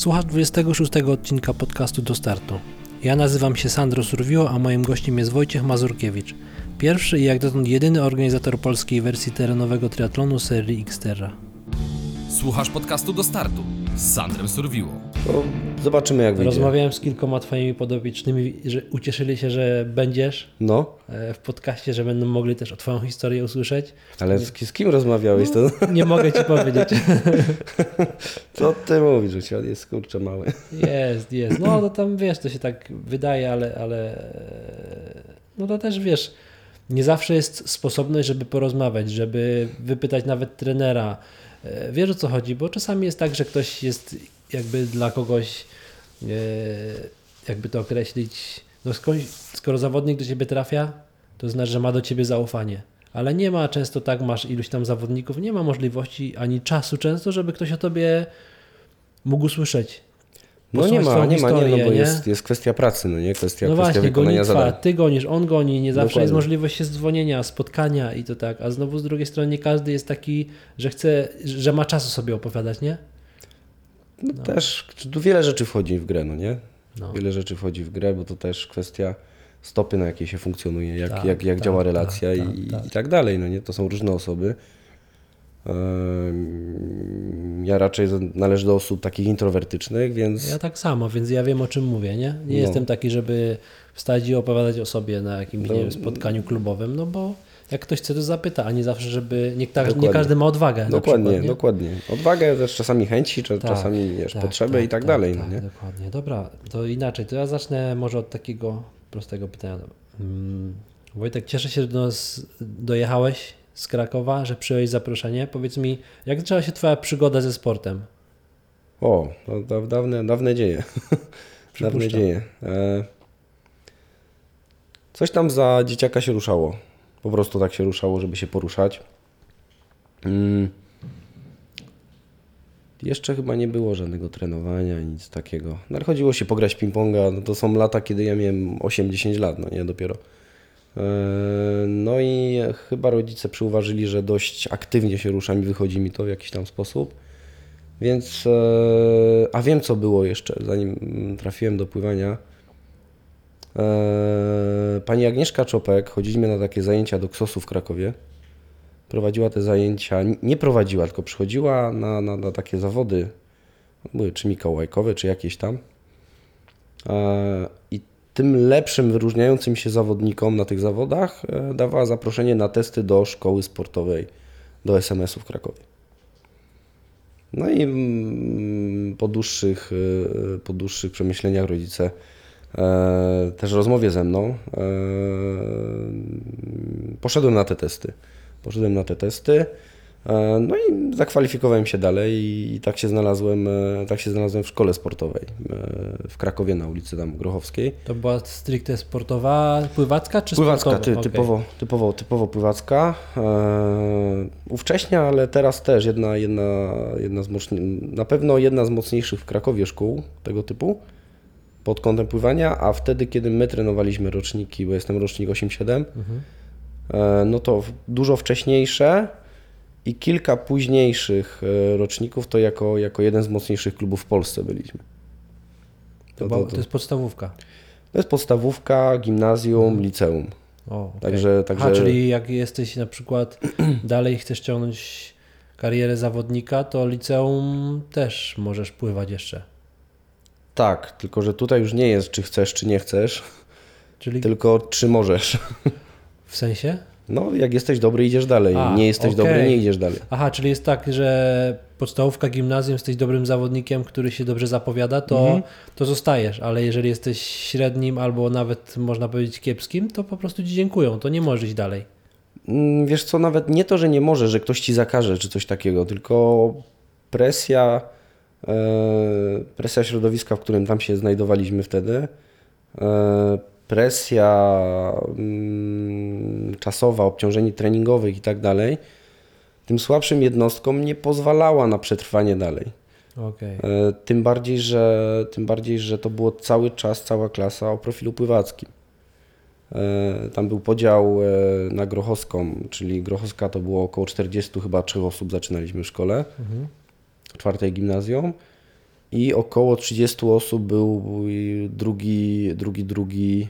Słuchasz 26 odcinka podcastu do startu. Ja nazywam się Sandro Surwiło, a moim gościem jest Wojciech Mazurkiewicz. Pierwszy i jak dotąd jedyny organizator polskiej wersji terenowego triatlonu serii Xterra. Słuchasz podcastu do startu z Sandrem Surwiło. To zobaczymy jak wyjdzie. Rozmawiałem z kilkoma twoimi podopiecznymi, że ucieszyli się, że będziesz No, e, w podcaście, że będą mogli też o twoją historię usłyszeć. ale z, z kim rozmawiałeś? To, Nie mogę ci powiedzieć. co ty mówisz, że świat jest kurczę mały? Jest, jest. No to tam wiesz, to się tak wydaje, ale, ale e, no to też wiesz, nie zawsze jest sposobność, żeby porozmawiać, żeby wypytać nawet trenera. E, Wiesz o co chodzi, bo czasami jest tak, że ktoś jest jakby dla kogoś, e, jakby to określić, no skoro zawodnik do ciebie trafia, to znaczy, że ma do ciebie zaufanie. Ale nie ma często tak, masz iluś tam zawodników, nie ma możliwości ani czasu często, żeby ktoś o tobie mógł słyszeć. No nie ma, nie ma, nie, no bo nie? jest, jest kwestia pracy, no nie? Kwestia, No kwestia właśnie, wykonania gonitwa, zadań. ty gonisz, on goni, nie zawsze Dokładnie. jest możliwość się dzwonienia, spotkania i to tak, a znowu z drugiej strony nie każdy jest taki, że chce, że ma czasu sobie opowiadać, nie? No, Też tu wiele rzeczy wchodzi w grę, no nie? No. Wiele rzeczy wchodzi w grę, bo to też kwestia stopy, na jakiej się funkcjonuje, jak, Tak, jak, jak tak, działa tak, relacja tak, i, tak. i tak dalej, no nie? To są różne osoby. Ja raczej należę do osób takich introwertycznych, więc Ja tak samo, więc ja wiem o czym mówię, nie? Nie No. jestem taki, żeby wstać i opowiadać o sobie na jakimś No. wiem, spotkaniu klubowym, no bo jak ktoś chce, to zapyta, a nie zawsze, żeby, nie, ta, nie każdy ma odwagę dokładnie, przykład, nie? dokładnie. Odwagę, też czasami chęci, Tak, czasami wiesz, tak, potrzeby tak, i tak, tak, dalej, tak, no nie? Dokładnie. Dobra, to inaczej. To ja zacznę może od takiego prostego pytania. Mm, Wojtek, cieszę się, że do nas dojechałeś z Krakowa, że przyjąłeś zaproszenie. Powiedz mi, jak zaczęła się Twoja przygoda ze sportem? O, to da, dawne, dawne dzieje. dawne dzieje. E, coś tam za dzieciaka się ruszało. Po prostu tak się ruszało, żeby się poruszać. Mm. Jeszcze chyba nie było żadnego trenowania, nic takiego. No, ale chodziło się pograć ping-ponga. No to są lata, kiedy ja miałem 8-10 lat, no nie dopiero. E, No i chyba rodzice przyuważyli, że dość aktywnie się ruszam i wychodzi mi to w jakiś tam sposób. Więc, e, a wiem co było jeszcze, zanim trafiłem do pływania. E, Pani Agnieszka Czopek, chodziliśmy na takie zajęcia do KSOS-u w Krakowie. Prowadziła te zajęcia, nie prowadziła, tylko przychodziła na, na, na takie zawody, były czy mikołajkowe, czy jakieś tam. I tym lepszym, wyróżniającym się zawodnikom na tych zawodach e, dawała zaproszenie na testy do szkoły sportowej, do SMS-u w Krakowie. No i mm, po dłuższych, y, po dłuższych przemyśleniach rodzice e, też rozmowie ze mną e, poszedłem na te testy. Poszedłem na te testy. E, No i zakwalifikowałem się dalej i, tak się znalazłem, e, tak się znalazłem w szkole sportowej e, w Krakowie na ulicy tam Grochowskiej. To była stricte sportowa, pływacka czy Pływacka, sportowa? ty, Okej. typowo, typowo, typowo pływacka. Ówcześnie, ale teraz też jedna, jedna, jedna z na pewno jedna z mocniejszych w Krakowie szkół tego typu pod kątem pływania, a wtedy, kiedy my trenowaliśmy roczniki, bo jestem rocznik 8-7, e, no to dużo wcześniejsze i kilka późniejszych e, roczników to jako, jako jeden z mocniejszych klubów w Polsce byliśmy. To, była, to jest podstawówka. to jest podstawówka, gimnazjum, Mhm. liceum. O, okej. Także, także... A, czyli jak jesteś na przykład dalej chcesz ciągnąć karierę zawodnika, to liceum też możesz pływać jeszcze. Tak, tylko że tutaj już nie jest, czy chcesz, czy nie chcesz, Czyli tylko czy możesz. w sensie? No, jak jesteś dobry, idziesz dalej. A, nie jesteś okej. dobry, nie idziesz dalej. Aha, czyli jest tak, że podstawówka, gimnazjum, jesteś dobrym zawodnikiem, który się dobrze zapowiada, to, Mhm. to zostajesz, ale jeżeli jesteś średnim albo nawet można powiedzieć kiepskim, to po prostu ci dziękują, to nie możesz iść dalej. Mm, Wiesz co, nawet nie to, że nie możesz, że ktoś ci zakaże, czy coś takiego, tylko presja, e, presja środowiska, w którym tam się znajdowaliśmy wtedy, e, presja mm, czasowa, obciążenie treningowych i tak dalej, tym słabszym jednostkom nie pozwalała na przetrwanie dalej. Okej. E, Tym bardziej, że, tym bardziej, że to było cały czas, cała klasa o profilu pływackim. E, Tam był podział e, na Grochowską, czyli Grochowska to było około 40 chyba trzech osób zaczynaliśmy w szkole, Mhm. czwartej gimnazjum. i około 30 osób był drugi, drugi, drugi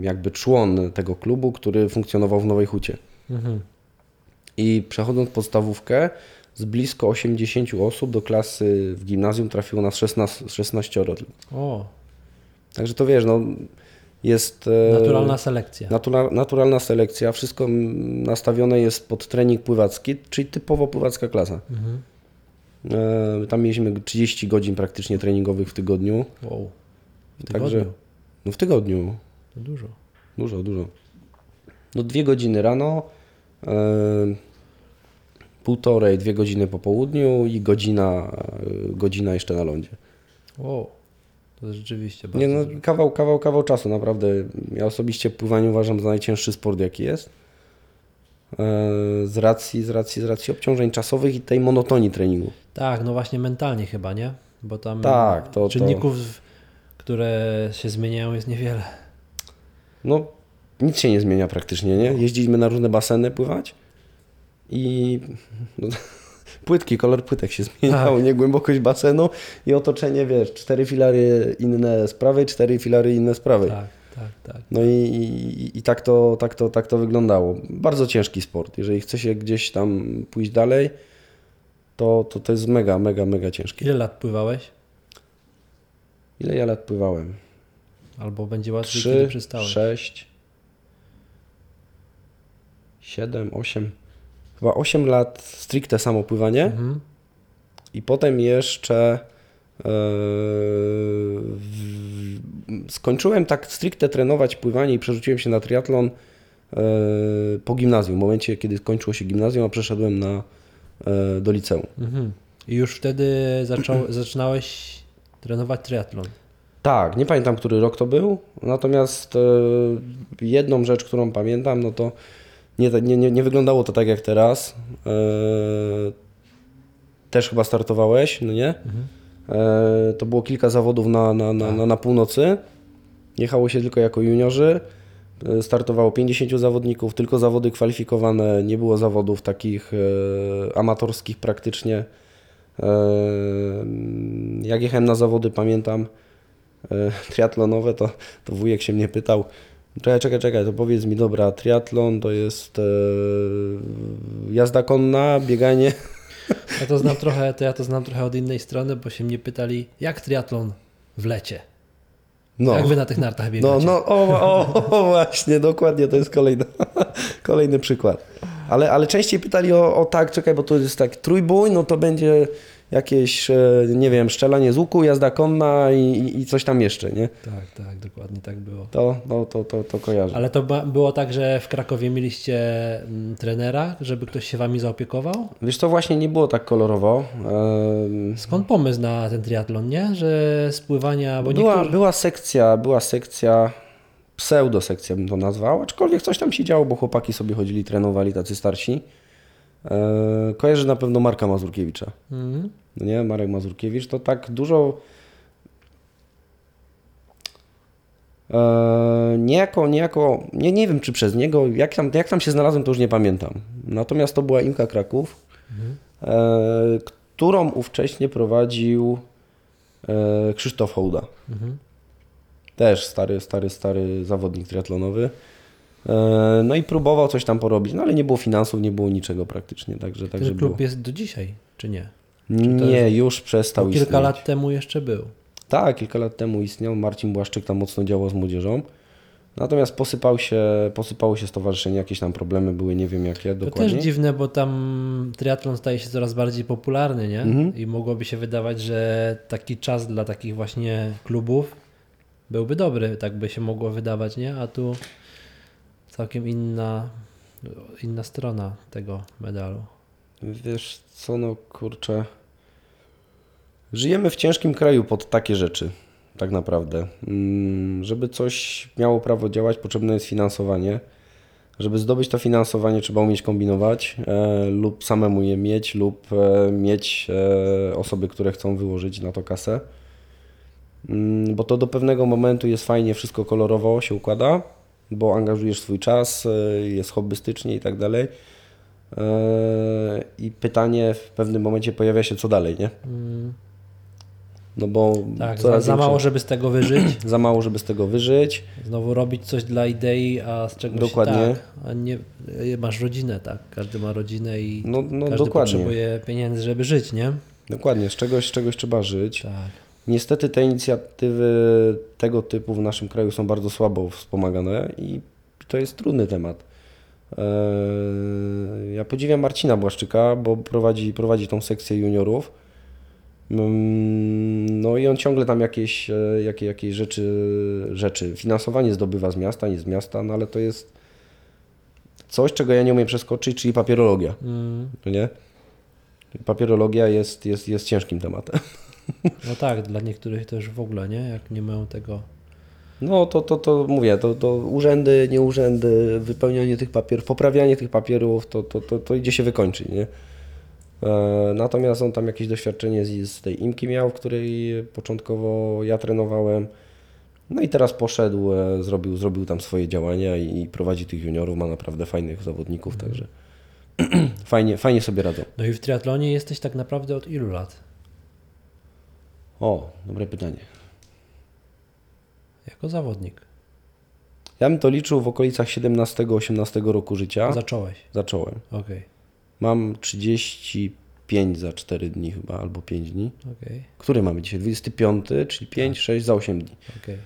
jakby człon tego klubu, który funkcjonował w Nowej Hucie. Mhm. I przechodząc podstawówkę, z blisko 80 osób do klasy w gimnazjum trafiło nas 16, 16 tylko. O, Także to wiesz, no jest... e, naturalna selekcja. Natura, naturalna selekcja, wszystko nastawione jest pod trening pływacki, czyli typowo pływacka klasa. Mhm. E, tam mieliśmy 30 godzin praktycznie treningowych w tygodniu. Wow. W Także- tygodniu. No w tygodniu, To dużo. dużo, dużo. No dwie godziny rano, e, półtorej, dwie godziny po południu i godzina, e, godzina jeszcze na lądzie. Wow. To rzeczywiście bardzo Nie no, dużo. kawał, kawał, kawał czasu, naprawdę. Ja osobiście pływanie uważam za najcięższy sport, jaki jest. E, Z racji, z racji, z racji obciążeń czasowych i tej monotonii treningu. Tak, no właśnie mentalnie chyba, nie? Bo tam Tak, to- czynników, które się zmieniają jest niewiele. No, nic się nie zmienia praktycznie, nie? Jeździliśmy na różne baseny pływać i no, płytki, kolor płytek się zmieniał, Tak. nie? Głębokość basenu i otoczenie, wiesz, cztery filary inne z prawej, cztery filary inne z prawej. Tak, tak, tak. No i, i, i tak, to, tak, to, tak to wyglądało. Bardzo ciężki sport. Jeżeli chce się gdzieś tam pójść dalej, to, to, to jest mega, mega, mega ciężkie. Ile lat pływałeś? Ile ja lat pływałem? Albo będzie łatwiej, kiedy Trzy, przystałeś? sześć, siedem, osiem. Chyba osiem lat stricte samo pływanie Mhm. i potem jeszcze e, w, skończyłem tak stricte trenować pływanie i przerzuciłem się na triatlon e, po gimnazjum. W momencie, kiedy skończyło się gimnazjum, a przeszedłem na, e, do liceum. Mhm. I już wtedy zaczął, zaczynałeś trenować triatlon. Tak, nie pamiętam, który rok to był, natomiast e, jedną rzecz, którą pamiętam, no to nie, nie, nie, wyglądało to tak jak teraz. E, też chyba startowałeś, no nie? E, to było kilka zawodów na, na, na, na, na północy. Jechało się tylko jako juniorzy. Startowało 50 zawodników, tylko zawody kwalifikowane, nie było zawodów takich amatorskich praktycznie. E, jak jechałem na zawody, pamiętam, e, triatlonowe, to, to wujek się mnie pytał, czekaj, czekaj, czekaj, to powiedz mi, dobra, triatlon to jest e, jazda konna, bieganie. Ja to znam trochę, to ja to znam trochę od innej strony, bo się mnie pytali, jak triatlon w lecie? No, Jak wy na tych nartach no, biegacie? no o, o, o, właśnie, dokładnie, to jest kolejny, kolejny przykład. Ale, ale częściej pytali o, o tak, czekaj, bo to jest tak trójbój, no to będzie jakieś, e, nie wiem, strzelanie z łuku, jazda konna i, i- coś tam jeszcze, nie? Tak, tak, dokładnie tak było. To, no, to, to, to kojarzę. Ale to było tak, że w Krakowie mieliście mm, trenera, żeby ktoś się wami zaopiekował? Wiesz, to właśnie nie było tak kolorowo. Skąd pomysł na ten triatlon, nie? Że spływania, bo Była, niektórzy... była sekcja, była sekcja, pseudosekcja bym to nazwał, aczkolwiek coś tam się działo, bo chłopaki sobie chodzili, trenowali, tacy starsi. E, kojarzy na pewno Marka Mazurkiewicza. Mhm. No nie, Marek Mazurkiewicz to tak dużo. E, niejako, niejako, nie, nie wiem czy przez niego, jak tam, jak tam się znalazłem, to już nie pamiętam. Natomiast to była Imka Kraków, e, którą ówcześnie prowadził e, Krzysztof Hołda. Mhm. Też stary, stary, stary zawodnik triatlonowy. E, No i próbował coś tam porobić, no ale nie było finansów, nie było niczego praktycznie, także, także Ten było. klub jest do dzisiaj, czy nie? to Nie, już przestał kilka istnieć. lat temu jeszcze był. Tak, kilka lat temu istniał. Marcin Błaszczyk tam mocno działał z młodzieżą. Natomiast posypał się, posypało się stowarzyszenie, jakieś tam problemy były, nie wiem jakie To dokładnie. też dziwne, bo tam triatlon staje się coraz bardziej popularny, nie? Mhm. I mogłoby się wydawać, że taki czas dla takich właśnie klubów byłby dobry, tak by się mogło wydawać, nie? A tu całkiem inna, inna strona tego medalu. Wiesz co, no kurczę. Żyjemy w ciężkim kraju pod takie rzeczy, tak naprawdę. Mm, Żeby coś miało prawo działać, potrzebne jest finansowanie. Żeby zdobyć to finansowanie, trzeba umieć kombinować e, lub samemu je mieć, lub e, mieć e, osoby, które chcą wyłożyć na to kasę. Mm, Bo to do pewnego momentu jest fajnie, wszystko kolorowo się układa, bo angażujesz swój czas, e, jest hobbystycznie i tak dalej. E, I pytanie w pewnym momencie pojawia się, co dalej, nie? Mm, No bo Tak, za, za mało, żeby z tego wyżyć. za mało, żeby z tego wyżyć. Znowu robić coś dla idei, a z czegoś Dokładnie. tak. A nie, masz rodzinę, tak. Każdy ma rodzinę i No, no każdy dokładnie. potrzebuje pieniędzy, żeby żyć, nie? Dokładnie, z czegoś, z czegoś trzeba żyć. Tak. Niestety te inicjatywy tego typu w naszym kraju są bardzo słabo wspomagane i to jest trudny temat. Eee, Ja podziwiam Marcina Błaszczyka, bo prowadzi, prowadzi tą sekcję juniorów. Mm, No i on ciągle tam jakieś, e, jakie, jakieś rzeczy, rzeczy, finansowanie zdobywa z miasta, nie z miasta, no ale to jest coś, czego ja nie umiem przeskoczyć, czyli papierologia. Mm, no Nie? Papierologia jest, jest, jest ciężkim tematem. no tak, dla niektórych też w ogóle, nie? Jak nie mają tego. No to, to, to mówię, to, to urzędy, nie urzędy, wypełnianie tych papierów, poprawianie tych papierów, to, to, to, to idzie się wykończyć, nie? E, natomiast on tam jakieś doświadczenie z, z tej imki miał, w której początkowo ja trenowałem. No i teraz poszedł, e, zrobił, zrobił tam swoje działania i, i prowadzi tych juniorów, ma naprawdę fajnych zawodników, także fajnie, fajnie sobie radzą. No i w triatlonie jesteś tak naprawdę od ilu lat? O, dobre pytanie. Jako zawodnik. Ja bym to liczył w okolicach 17-18 roku życia. Zacząłeś. Zacząłem. Okej, Mam 35 za 4 dni chyba, albo 5 dni. okej, Który mamy dzisiaj? 25, czyli 5, 6 za 8 dni. okej.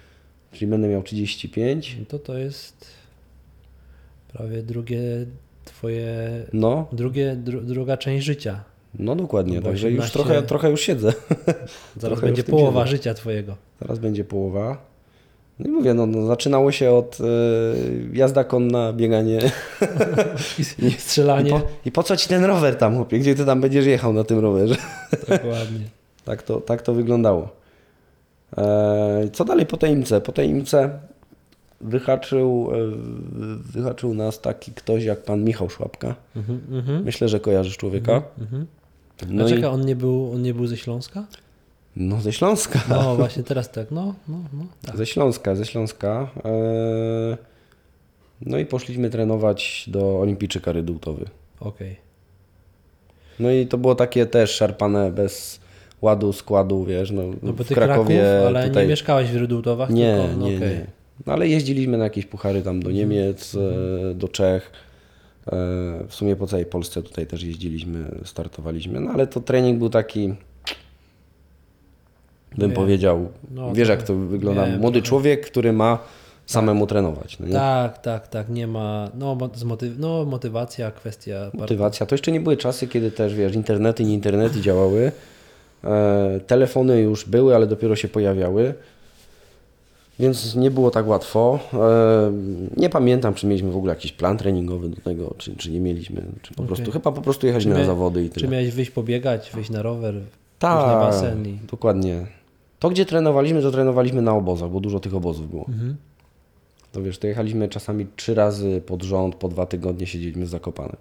Czyli będę miał 35. No to to jest prawie drugie twoje, No, drugie, dru, druga część życia. No dokładnie. No Także już 18 trochę, trochę już siedzę. Zaraz będzie połowa siedzę. życia twojego. Zaraz będzie połowa. No i mówię, no, no zaczynało się od e, jazda konna, bieganie. I strzelanie. I po, I po co ci ten rower tam, chłopie? Gdzie ty tam będziesz jechał na tym rowerze? Dokładnie. Tak to, tak to wyglądało. E, co dalej po tej imce? Po tej imce wyhaczył, e, wyhaczył nas taki ktoś jak pan Michał Szłapka. Mhm, mhm. Myślę, że kojarzysz człowieka. Mhm. No, A i, czekaj, on nie, był, on nie był ze Śląska? no ze Śląska. No właśnie teraz tak, no, no, no. Tak. Ze Śląska, ze Śląska. E, no i poszliśmy trenować do Olimpijczyka Rydultowy. Okej. No i to było takie też szarpane bez ładu, składu, wiesz, no, No bo w ty Krakowie Kraków, ale tutaj... nie mieszkałeś w Rydultowach? Nie, tylko, no, nie, okej. nie. No ale jeździliśmy na jakieś puchary tam do Niemiec, e, do Czech. E, W sumie po całej Polsce tutaj też jeździliśmy, startowaliśmy. No ale to trening był taki, bym Wiem. powiedział, No, wiesz jak to wygląda. Wiem, Młody trochę. człowiek, który ma samemu trenować. No nie? Tak, tak, tak, nie ma, no, mo- z motyw- no motywacja, kwestia, Motywacja. To jeszcze nie były czasy, kiedy też, wiesz, internety, nie internety działały. E, telefony już były, ale dopiero się pojawiały. Więc nie było tak łatwo. E, nie pamiętam, czy mieliśmy w ogóle jakiś plan treningowy do tego, czy, czy nie mieliśmy. Czy po Okej. prostu, chyba po prostu jechaliśmy Czy na zawody i Czy tyle. miałeś wyjść pobiegać, wyjść na rower, Tak, na basen i... dokładnie. To, gdzie trenowaliśmy, to trenowaliśmy na obozach, bo dużo tych obozów było. Mhm. To wiesz, to jechaliśmy czasami trzy razy pod rząd, po dwa tygodnie siedzieliśmy w Zakopanem.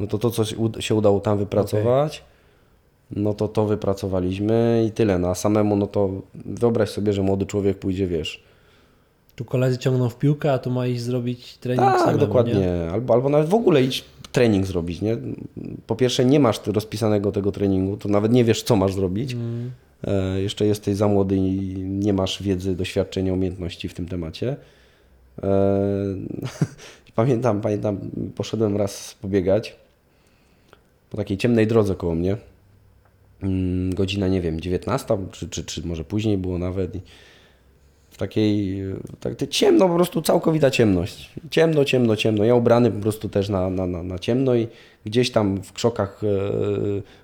No to to, co się ud- się udało tam wypracować, no to to wypracowaliśmy i tyle. No a samemu, no to wyobraź sobie, że młody człowiek pójdzie, wiesz, Tu koledzy ciągną w piłkę, a tu ma iść zrobić trening tak, samemu, dokładnie, Nie? Albo, albo nawet w ogóle idź trening zrobić, nie? Po pierwsze nie masz rozpisanego tego treningu, to nawet nie wiesz, co masz zrobić. Mm, E, jeszcze jesteś za młody i nie masz wiedzy, doświadczenia, umiejętności w tym temacie. E, pamiętam, pamiętam, poszedłem raz pobiegać po takiej ciemnej drodze koło mnie. Mm, Godzina, nie wiem, 19, czy, czy, czy może później było nawet. I w takiej, tak, to ciemno, po prostu całkowita ciemność. Ciemno, ciemno, ciemno. Ja ubrany po prostu też na, na, na, na ciemno i gdzieś tam w krzokach e,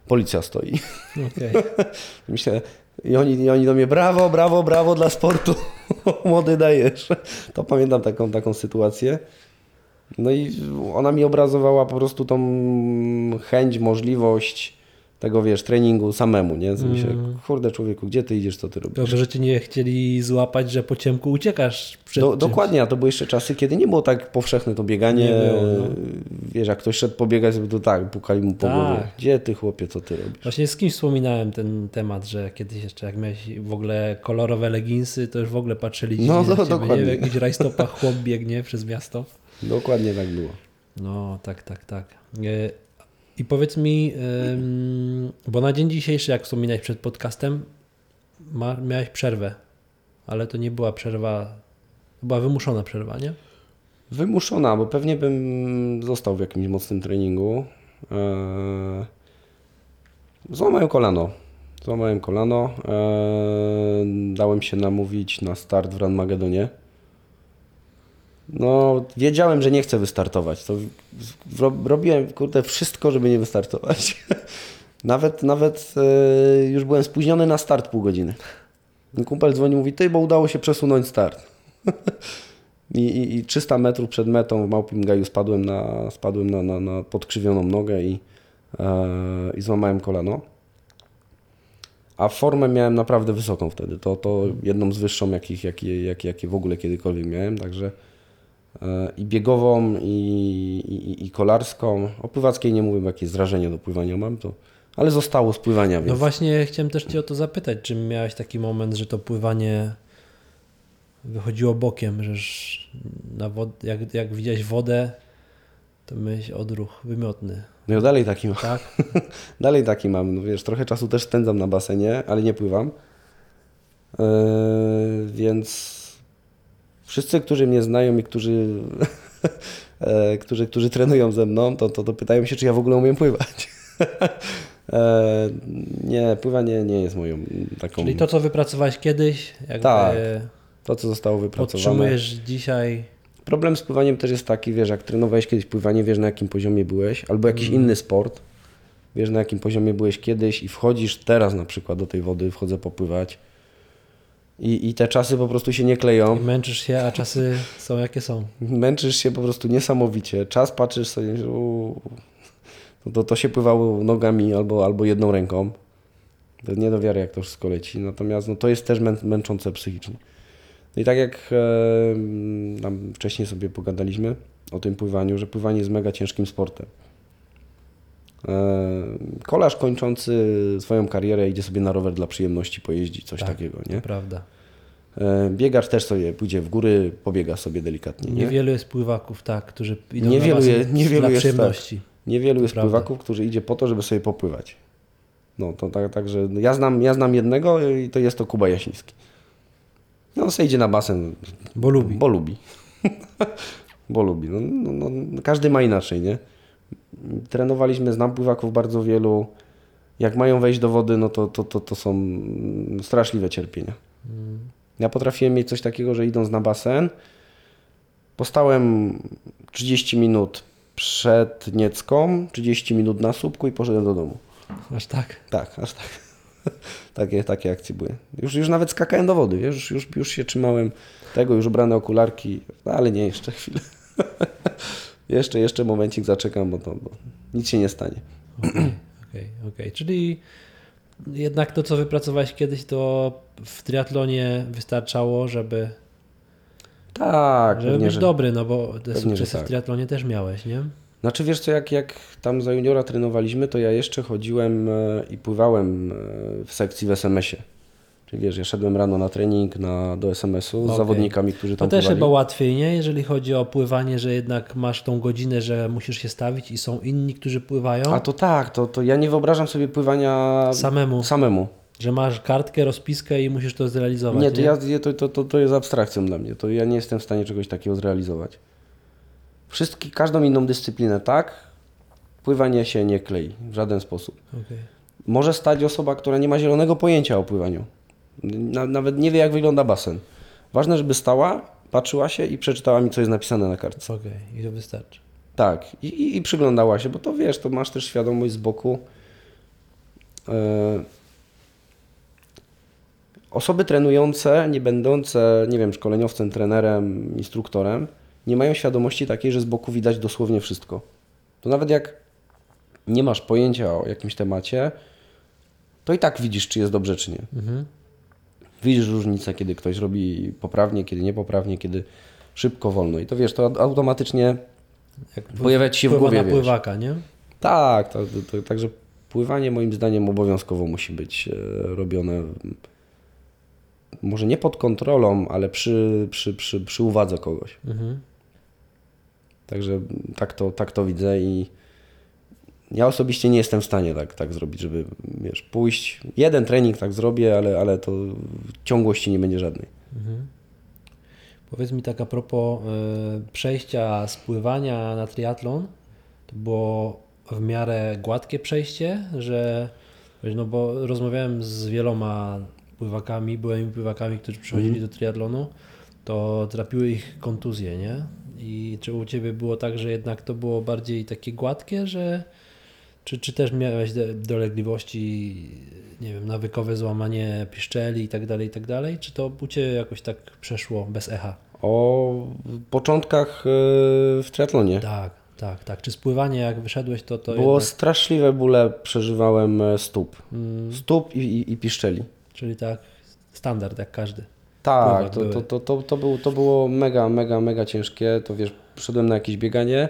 policja stoi. okej. Myślę, i oni, i oni do mnie, brawo, brawo, brawo dla sportu, młody dajesz. To pamiętam taką, taką sytuację. No i ona mi obrazowała po prostu tą chęć, możliwość tego, wiesz, treningu samemu, nie? Co Myślę, kurde człowieku, gdzie ty idziesz, co ty robisz? Dobrze, że cię nie chcieli złapać, że po ciemku uciekasz przed Do, dokładnie, a to były jeszcze czasy, kiedy nie było tak powszechne to bieganie. Nie było, no. Wiesz, jak ktoś szedł pobiegać, to tak, pukali mu po Tak. głowie. Gdzie ty, chłopie, co ty robisz? Właśnie z kimś wspominałem ten temat, że kiedyś jeszcze jak miałeś w ogóle kolorowe leginsy, to już w ogóle patrzyli No, no, na ciebie, nie? dokładnie. W jakichś rajstopach chłop biegnie przez miasto. Dokładnie tak było. No, tak, tak, tak. E, I powiedz mi, bo na dzień dzisiejszy, jak wspominałeś przed podcastem, miałeś przerwę, ale to nie była przerwa, to była wymuszona przerwa, nie? Wymuszona, bo pewnie bym został w jakimś mocnym treningu. Eee, Złamałem kolano. Złamałem kolano. Eee, Dałem się namówić na start w Ranmagedonie. No, wiedziałem, że nie chcę wystartować. To robiłem, kurde, wszystko, żeby nie wystartować. nawet, nawet e, już byłem spóźniony na start pół godziny. Kumpel dzwonił, mówi, ty, bo udało się przesunąć start. I, i, I 300 metrów przed metą w Małpim Gaju spadłem na, spadłem na, na, na podkrzywioną nogę i, e, i złamałem kolano. A formę miałem naprawdę wysoką wtedy. To, to jedną z wyższą, jakich, jakie, jakie, w ogóle kiedykolwiek miałem. Także i biegową, i, i, i kolarską. O pływackiej nie mówię, bo jakieś zrażenie do pływania mam, to, ale zostało z pływania, więc No właśnie chciałem też Cię o to zapytać, czy miałeś taki moment, że to pływanie wychodziło bokiem, że na wod- jak, jak widziałeś wodę, to miałeś odruch wymiotny, no ja dalej taki mam. tak? Dalej taki mam, no wiesz, trochę czasu też spędzam na basenie, ale nie pływam. Yy, więc wszyscy, którzy mnie znają i którzy, e, którzy, którzy trenują ze mną, to, to, to pytają się, czy ja w ogóle umiem pływać. E, nie, pływanie nie jest moją taką... Czyli to, co wypracowałeś kiedyś, jakby Tak, to, co zostało wypracowane. podtrzymujesz dzisiaj, Problem z pływaniem też jest taki, wiesz, jak trenowałeś kiedyś pływanie, wiesz na jakim poziomie byłeś, albo jakiś inny sport, wiesz na jakim poziomie byłeś kiedyś i wchodzisz teraz na przykład do tej wody, wchodzę popływać i, i te czasy po prostu się nie i kleją. męczysz się, a czasy są jakie są. Męczysz się po prostu niesamowicie. Czas patrzysz sobie, że no to, to się pływało nogami albo, albo jedną ręką. To nie do wiary, jak to wszystko leci. Natomiast no, to jest też mę męczące psychicznie. No i tak jak e, wcześniej sobie pogadaliśmy o tym pływaniu, że pływanie jest mega ciężkim sportem. E, kolarz kończący swoją karierę idzie sobie na rower dla przyjemności pojeździć, coś Tak, takiego. Nie? To prawda. E, biegacz też sobie pójdzie w góry, pobiega sobie delikatnie. Nie? Niewielu jest pływaków, tak, którzy idą Niewielu na je- niewielu dla jest, tak. przyjemności. Niewielu jest prawda. pływaków, którzy idzie po to, żeby sobie popływać. No to tak, także ja znam, ja znam jednego i to jest to Kuba Jasiński. No on sobie idzie na basen, Bo lubi. bo lubi. bo lubi. No, no, no, każdy ma inaczej, nie? Trenowaliśmy, znam pływaków bardzo wielu. Jak mają wejść do wody, no to, to, to, to są straszliwe cierpienia. Ja potrafiłem mieć coś takiego, że idąc na basen, postałem 30 minut przed Niecką, 30 minut na słupku i poszedłem do domu. Aż tak. Tak, aż tak. takie, takie akcje były. Już, już nawet skakałem do wody, wiesz, już, już, już się trzymałem tego, już ubrane okularki, no, ale nie, jeszcze chwilę. jeszcze, jeszcze momencik zaczekam, bo to bo nic się nie stanie. Okej, okej. Czyli jednak to, co wypracowałeś kiedyś, to w triatlonie wystarczało, żeby, Tak, żeby być że... dobry, no bo te Pewnie, sukcesy tak. w triatlonie też miałeś, nie? Znaczy wiesz co, jak, jak tam za juniora trenowaliśmy, to ja jeszcze chodziłem e, i pływałem e, w sekcji w SMS-ie. Czyli wiesz, ja szedłem rano na trening na, do SMS-u z Okej. zawodnikami, którzy To tam też pływali. chyba łatwiej, nie? Jeżeli chodzi o pływanie, że jednak masz tą godzinę, że musisz się stawić i są inni, którzy pływają A to tak, to, to ja nie wyobrażam sobie pływania samemu, samemu. że masz kartkę, rozpiskę i musisz to zrealizować. Nie, to, ja, ja- to, to, to, to jest abstrakcją dla mnie. To ja nie jestem w stanie czegoś takiego zrealizować. Wszystki, każdą inną dyscyplinę tak, pływanie się nie klei w żaden sposób. Okej. Może stać osoba, która nie ma zielonego pojęcia o pływaniu. Na, nawet nie wie, jak wygląda basen. Ważne, żeby stała, patrzyła się i przeczytała mi, co jest napisane na kartce. Okej, i to wystarczy. Tak, i, i, i przyglądała się, bo to wiesz, to masz też świadomość z boku. E, Osoby trenujące, nie będące, nie wiem, szkoleniowcem, trenerem, instruktorem, nie mają świadomości takiej, że z boku widać dosłownie wszystko. To nawet jak nie masz pojęcia o jakimś temacie, to i tak widzisz, czy jest dobrze, czy nie. Mhm. Widzisz różnicę, kiedy ktoś robi poprawnie, kiedy niepoprawnie, kiedy szybko, wolno. I to wiesz, to automatycznie Jak pojawia ci się w głowie, na wiesz. pływaka, nie? Tak, to, to, to, także pływanie moim zdaniem obowiązkowo musi być e, robione może nie pod kontrolą, ale przy, przy, przy, przy uwadze kogoś. Mhm. Także tak to, tak to widzę i ja osobiście nie jestem w stanie tak, tak zrobić, żeby wiesz, pójść, jeden trening tak zrobię, ale, ale to ciągłości nie będzie żadnej. Powiedz mi tak a propos y, przejścia z pływania na triatlon, to było w miarę gładkie przejście, że no bo rozmawiałem z wieloma pływakami, byłymi pływakami, którzy przychodzili do triatlonu, to trapiły ich kontuzje, nie? I czy u Ciebie było tak, że jednak to było bardziej takie gładkie, że czy, czy też miałeś dolegliwości, nie wiem, nawykowe złamanie piszczeli i tak dalej, i tak dalej? Czy to u Ciebie jakoś tak przeszło bez echa? O początkach e, w triatlonie. Tak, tak, tak. Czy spływanie jak wyszedłeś, to to Było jednak, straszliwe bóle, przeżywałem e, stóp. mm, Stóp i, i, i piszczeli. czyli tak standard jak każdy. Tak, to, to, to, to, to, było, to było mega, mega, mega ciężkie. To wiesz, szedłem na jakieś bieganie.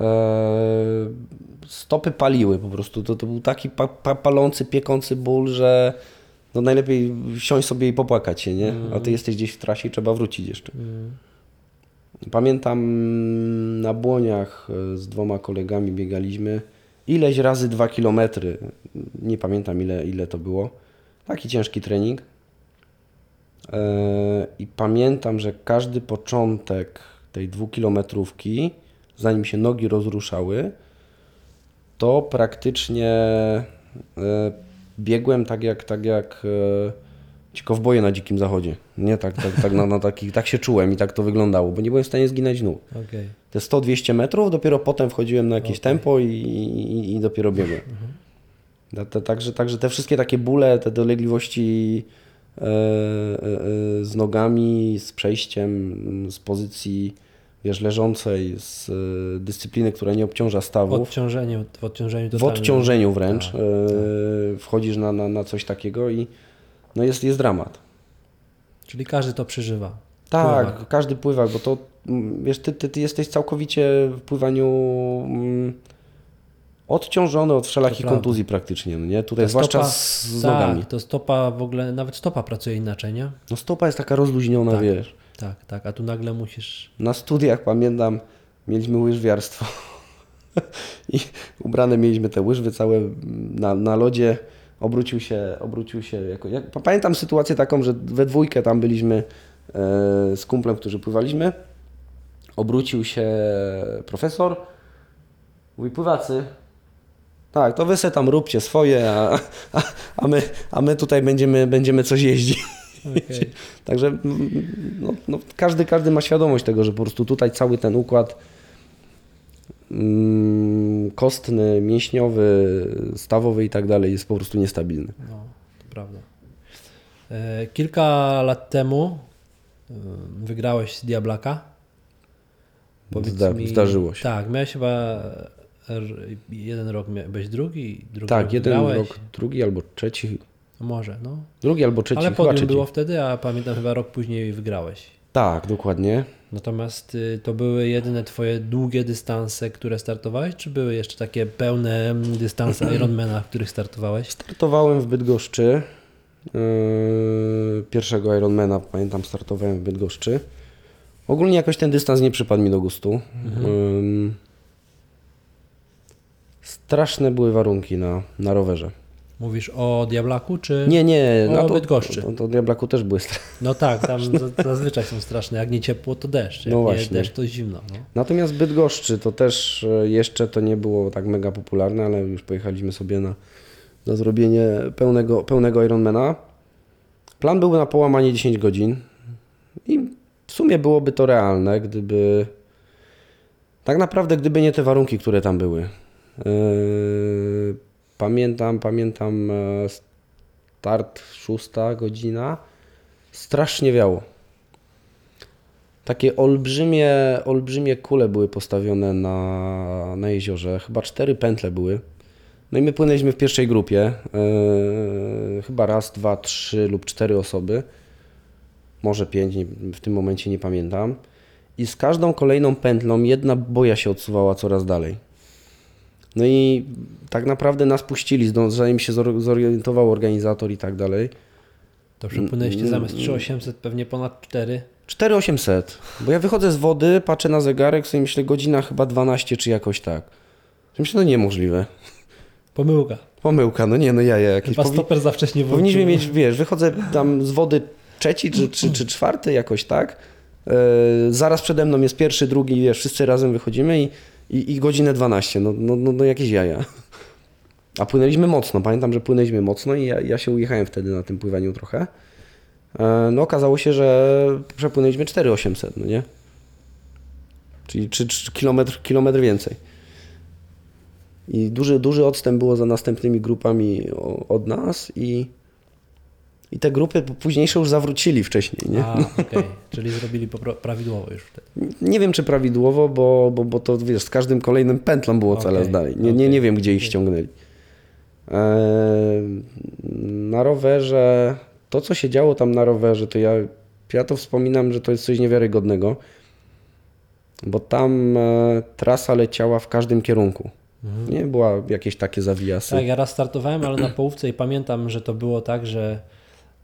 E, stopy paliły po prostu. To, to był taki pa, pa, palący, piekący ból, że no najlepiej wsiąść sobie i popłakać się, nie? A ty jesteś gdzieś w trasie i trzeba wrócić jeszcze. Mm, Pamiętam na błoniach e, z dwoma kolegami biegaliśmy ileś razy dwa kilometry. Nie pamiętam ile, ile to było. Taki ciężki trening. E, I pamiętam, że każdy początek tej dwukilometrówki, zanim się nogi rozruszały, to praktycznie e, biegłem tak jak, tak jak e, ci kowboje na dzikim zachodzie. Nie tak, tak, tak, na, na taki, tak się czułem i tak to wyglądało, bo nie byłem w stanie zginać nóg. Okej. Te 100-200 metrów, dopiero potem wchodziłem na jakieś. Mhm. tempo i, i, i dopiero biegłem. Ta- Także, także te wszystkie takie bóle, te dolegliwości e, z nogami, z przejściem, z pozycji wiesz, leżącej, z e, dyscypliny, która nie obciąża W stawów, odciążeniu, w odciążeniu w odciążeniu wręcz, Tak, e, wchodzisz na, na, na coś takiego i no jest, jest dramat. Czyli każdy to przeżywa. Tak, Pływak. każdy pływak, bo to mm, wiesz, ty, ty, ty jesteś całkowicie w pływaniu mm, odciążony od wszelakich kontuzji praktycznie, no nie? Tutaj Ta zwłaszcza stopa- z, z tak, nogami. to stopa w ogóle, nawet stopa pracuje inaczej, nie? No stopa jest taka rozluźniona, Tak. wiesz. Tak, tak, a tu nagle musisz... Na studiach pamiętam, mieliśmy łyżwiarstwo i ubrane mieliśmy te łyżwy całe na, na lodzie. Obrócił się, obrócił się. Jako, jak, pamiętam sytuację taką, że we dwójkę tam byliśmy e, z kumplem, którzy pływaliśmy. Obrócił się profesor. Mówi, pływacy. Tak, to wy se tam róbcie swoje, a, a, a, my, a my tutaj będziemy, będziemy coś jeździć. Okej. Także mm, no, no, każdy, każdy ma świadomość tego, że po prostu tutaj cały ten układ mm, kostny, mięśniowy, stawowy i tak dalej jest po prostu niestabilny. No, to prawda. E, Kilka lat temu e, wygrałeś Diablaka. Zda, Zdarzyło się. Tak, miałeś chyba jeden rok, byłeś drugi, drugi tak, rok jeden wygrałeś. rok, drugi albo trzeci, Może, no. drugi albo trzeci, Ale podium było wtedy, a pamiętam chyba rok później wygrałeś. Tak, dokładnie. Natomiast y, to były jedyne twoje długie dystanse, które startowałeś, czy były jeszcze takie pełne mm, dystanse Ironmana, w których startowałeś? Startowałem w Bydgoszczy. Yy, pierwszego Ironmana, pamiętam, startowałem w Bydgoszczy. Ogólnie jakoś ten dystans nie przypadł mi do gustu. Ym, straszne były warunki na, na rowerze. Mówisz o Diablaku, czy... Nie, nie. O no to, Bydgoszczy. To, to Diablaku też były straszne. No tak, tam za- zazwyczaj są straszne. Jak nie ciepło, to deszcz. Jak No nie właśnie. deszcz, to zimno. No. Natomiast Bydgoszczy to też e, jeszcze to nie było tak mega popularne, ale już pojechaliśmy sobie na, na zrobienie pełnego, pełnego Ironmana. Plan był na połamanie 10 godzin i w sumie byłoby to realne, gdyby tak naprawdę gdyby nie te warunki, które tam były. Yy, pamiętam, pamiętam e, start 6 godzina. Strasznie wiało. Takie olbrzymie, olbrzymie kule były postawione na, na jeziorze. Chyba cztery pętle były. No i my płynęliśmy w pierwszej grupie. Yy, chyba raz, dwa, trzy lub cztery osoby. Może pięć, nie, w tym momencie nie pamiętam. I z każdą kolejną pętlą jedna boja się odsuwała coraz dalej. No i tak naprawdę nas puścili, zanim się zor- zorientował organizator i tak dalej. To przepłynęliście zamiast 3800 pewnie ponad 4. 4800. Bo ja wychodzę z wody, patrzę na zegarek, sobie myślę godzina chyba 12 czy jakoś tak. Myślę, no niemożliwe. Pomyłka. Pomyłka, no nie, no jaja jakieś. Chyba stoper za wcześnie włączył. powinniśmy mieć, wiesz, wychodzę tam z wody trzeci czy, czy, czy czwarty jakoś tak. E, zaraz przede mną jest pierwszy, drugi, wiesz, wszyscy razem wychodzimy i, i, i godzinę 12, no, no, no, no jakieś jaja. A płynęliśmy mocno, pamiętam, że płynęliśmy mocno i ja, ja się ujechałem wtedy na tym pływaniu trochę. E, no okazało się, że przepłynęliśmy 4800, no nie? Czyli 3, 3 kilometr, kilometr więcej. I duży, duży odstęp było za następnymi grupami od nas i, i te grupy późniejsze już zawrócili wcześniej, nie? A, okej. Czyli zrobili prawidłowo już wtedy. Nie wiem, czy prawidłowo, bo, bo, bo to wiesz, z każdym kolejnym pętlą było coraz Okej, dalej. Nie, nie, nie okej, wiem, gdzie ich ściągnęli. Eee, na rowerze, to co się działo tam na rowerze, to ja, ja to wspominam, że to jest coś niewiarygodnego, bo tam e, trasa leciała w każdym kierunku. Nie była jakieś takie zawijasy. Tak, ja raz startowałem, ale na połówce i pamiętam, że to było tak, że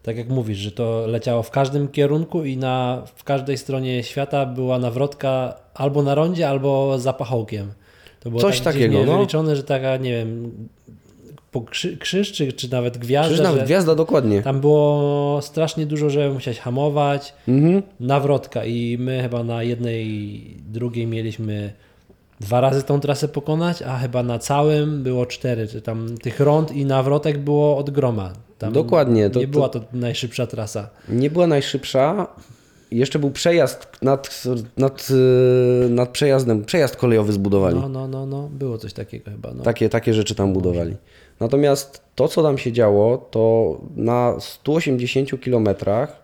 tak jak mówisz, że to leciało w każdym kierunku i na, w każdej stronie świata była nawrotka albo na rondzie, albo za pachołkiem. To było Coś tak takiego, no. wyliczone, że taka, nie wiem, krzy, krzyż czy, czy nawet gwiazda, Przecież nawet gwiazda dokładnie. tam było strasznie dużo, że musiałeś hamować, Mhm. nawrotka i my chyba na jednej, drugiej mieliśmy dwa razy tą trasę pokonać, a chyba na całym było cztery, czy tam tych rąd i nawrotek było od groma. Tam Dokładnie, to- nie była to najszybsza trasa. Nie była najszybsza. Jeszcze był przejazd nad, nad, e, nad przejazdem, przejazd kolejowy zbudowali. No, no, no, no, było coś takiego chyba. No. Takie, takie rzeczy tam budowali. Natomiast to, co tam się działo, to na 180 kilometrach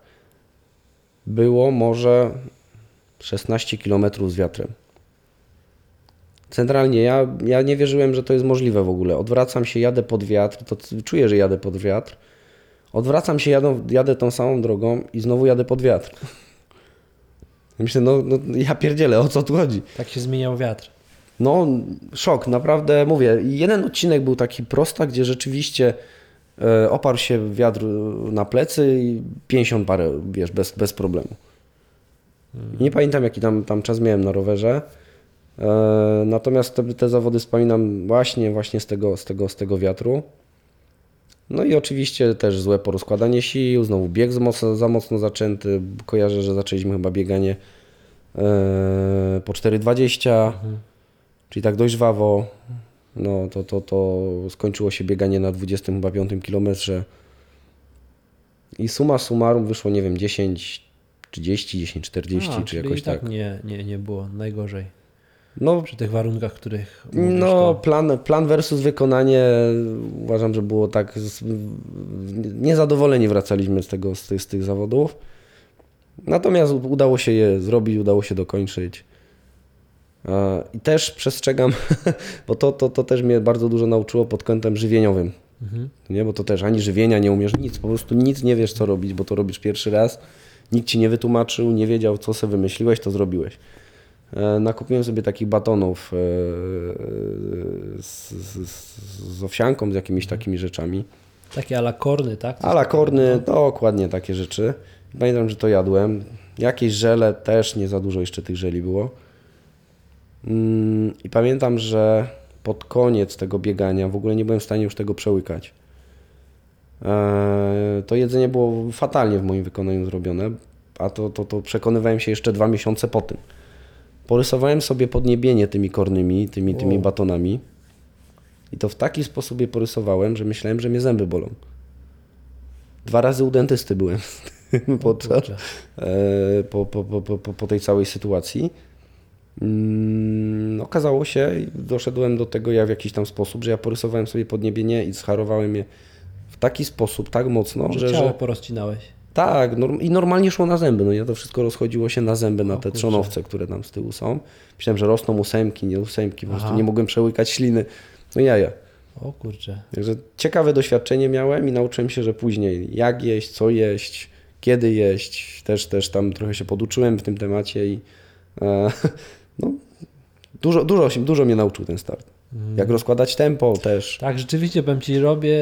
było może 16 kilometrów z wiatrem. Centralnie ja, ja nie wierzyłem, że to jest możliwe w ogóle. Odwracam się, jadę pod wiatr, to czuję, że jadę pod wiatr. Odwracam się, jadę, jadę tą samą drogą i znowu jadę pod wiatr. Myślę, no, no ja pierdzielę, o co tu chodzi? Tak się zmieniał wiatr. No, szok, naprawdę mówię. Jeden odcinek był taki prosta, gdzie rzeczywiście e, oparł się wiatr na plecy i 50 parę, wiesz, bez, bez problemu. Nie pamiętam, jaki tam, tam czas miałem na rowerze. E, natomiast te, te zawody wspominam właśnie, właśnie z, tego, z, tego, z tego wiatru. No i oczywiście też złe porozkładanie sił, znowu bieg za mocno, za mocno zaczęty. Kojarzę, że zaczęliśmy chyba bieganie e, po 4,20. Czyli tak dość żwawo, no to, to, to skończyło się bieganie na 25 kilometrze. I suma summarum wyszło, nie wiem, 10, 30, 10, 40 A, czy jakoś tak tak. nie, nie, nie było najgorzej. No, Przy tych warunkach, których no to... plan, plan versus wykonanie uważam, że było tak. Z, niezadowoleni wracaliśmy z, tego, z, tych, z tych zawodów. Natomiast udało się je zrobić, udało się dokończyć. I też przestrzegam, bo to, to, to też mnie bardzo dużo nauczyło pod kątem żywieniowym. Mhm. Nie, bo to też ani żywienia nie umiesz, nic, po prostu nic nie wiesz co robić, bo to robisz pierwszy raz. Nikt ci nie wytłumaczył, nie wiedział co sobie wymyśliłeś, to zrobiłeś. E, Nakupiłem sobie takich batonów e, z, z, z owsianką, z jakimiś takimi rzeczami. Takie tak? Coś Ala takiego, korny, dokładnie takie rzeczy. Pamiętam, że to jadłem. Jakieś żele też, nie za dużo jeszcze tych żeli było. Mm, I pamiętam, że pod koniec tego biegania w ogóle nie byłem w stanie już tego przełykać. To jedzenie było fatalnie w moim wykonaniu zrobione, a to, to, to przekonywałem się jeszcze dwa miesiące po tym. Porysowałem sobie podniebienie tymi kornymi, tymi, tymi Wow. batonami i to w taki sposób je porysowałem, że myślałem, że mnie zęby bolą. Dwa razy u dentysty byłem podczas, e, po, po, po, po, po- tej całej sytuacji. Mm, okazało się, doszedłem do tego ja w jakiś tam sposób, że ja porysowałem sobie podniebienie i scharowałem je w taki sposób, tak mocno, Że że, ciało że porozcinałeś. Tak, norm, i normalnie szło na zęby. No ja to wszystko rozchodziło się na zęby, na O te kurczę. trzonowce, które tam z tyłu są. Myślałem, że rosną ósemki, nie ósemki, po prostu Aha. nie mogłem przełykać śliny. No jaja. O kurczę. Także ciekawe doświadczenie miałem i nauczyłem się, że później jak jeść, co jeść, kiedy jeść. Też, też tam trochę się poduczyłem w tym temacie i e, no, dużo, dużo, dużo mnie nauczył ten start. Jak rozkładać tempo też. Tak, rzeczywiście powiem Ci, robię,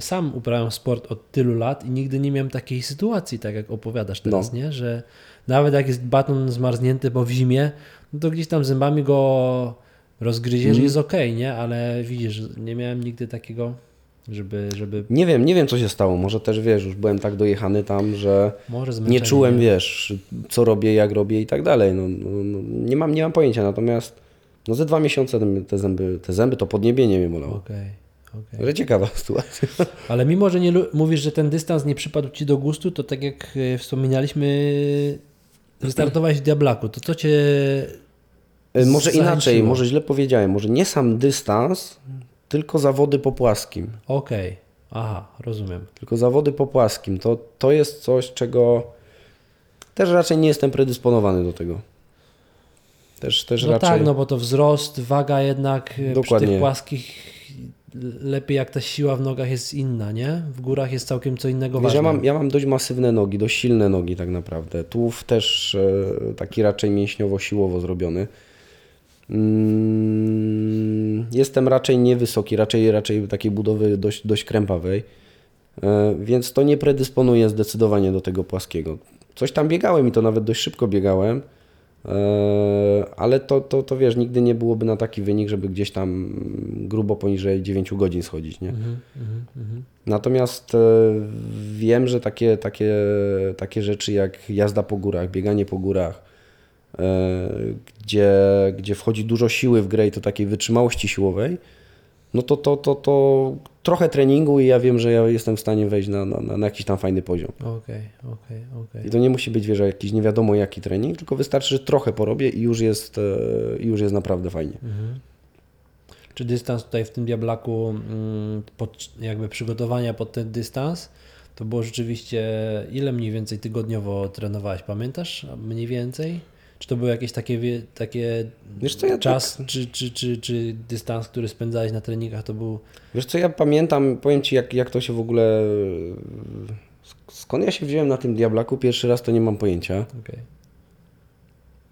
sam uprawiam sport od tylu lat i nigdy nie miałem takiej sytuacji, tak jak opowiadasz teraz, No. nie? Że nawet jak jest baton zmarznięty, bo w zimie, no to gdzieś tam zębami go rozgryziesz Mhm. jest okej, nie? Ale widzisz, nie miałem nigdy takiego, żeby, żeby Nie wiem, nie wiem co się stało. Może też wiesz, już byłem tak dojechany tam, że nie czułem, wiesz, co robię, jak robię i tak dalej. No, no, no, nie, mam, nie mam pojęcia, natomiast no ze dwa miesiące te zęby, te zęby to podniebienie mnie bolało. Okej. Ale ciekawa sytuacja. Ale mimo, że nie mówisz, że ten dystans nie przypadł Ci do gustu, to tak jak e, wspominaliśmy, wystartowałeś w Diablaku. To co Cię E, Może Zachęciło. inaczej, może źle powiedziałem. Może nie sam dystans, tylko zawody po płaskim. Okej, aha, rozumiem. Tylko zawody po płaskim. To, to jest coś, czego też raczej nie jestem predysponowany do tego. Też, też No raczej. tak, no bo to wzrost, waga jednak e, przy Dokładnie. tych płaskich lepiej jak ta siła w nogach jest inna, nie? W górach jest całkiem co innego Wiesz, ważne. ja, mam, ja mam dość masywne nogi, dość silne nogi tak naprawdę. Tułów też e, taki raczej mięśniowo-siłowo zrobiony. Mm, Jestem raczej niewysoki, raczej, raczej takiej budowy dość, dość krępawej, E, więc to nie predysponuje zdecydowanie do tego płaskiego. Coś tam biegałem i to nawet dość szybko biegałem, ale to, to, to wiesz, nigdy nie byłoby na taki wynik, żeby gdzieś tam grubo poniżej 9 godzin schodzić, nie? Mhm, mhm, mhm. Natomiast e, wiem, że takie, takie, takie rzeczy jak jazda po górach, bieganie po górach, e, gdzie, gdzie wchodzi dużo siły w grę i to takiej wytrzymałości siłowej, no to, to, to, to trochę treningu i ja wiem, że ja jestem w stanie wejść na, na, na jakiś tam fajny poziom. Okej, okej, okej. I to nie musi być, wiesz, jakiś nie wiadomo jaki trening, tylko wystarczy, że trochę porobię i już jest, e, i już jest naprawdę fajnie. Mhm. Czy dystans tutaj w tym Diablaku, mm, pod, jakby przygotowania pod ten dystans, to było rzeczywiście, ile mniej więcej tygodniowo trenowałeś, pamiętasz? Mniej więcej? Czy to były jakieś takie, wie- takie Wiesz co, ja czas, tak- czy, czy, czy, czy dystans, który spędzałeś na treningach, to był Wiesz co, ja pamiętam, powiem Ci jak, jak to się w ogóle... sk- Skąd ja się wziąłem na tym Diablaku pierwszy raz, to nie mam pojęcia. okej.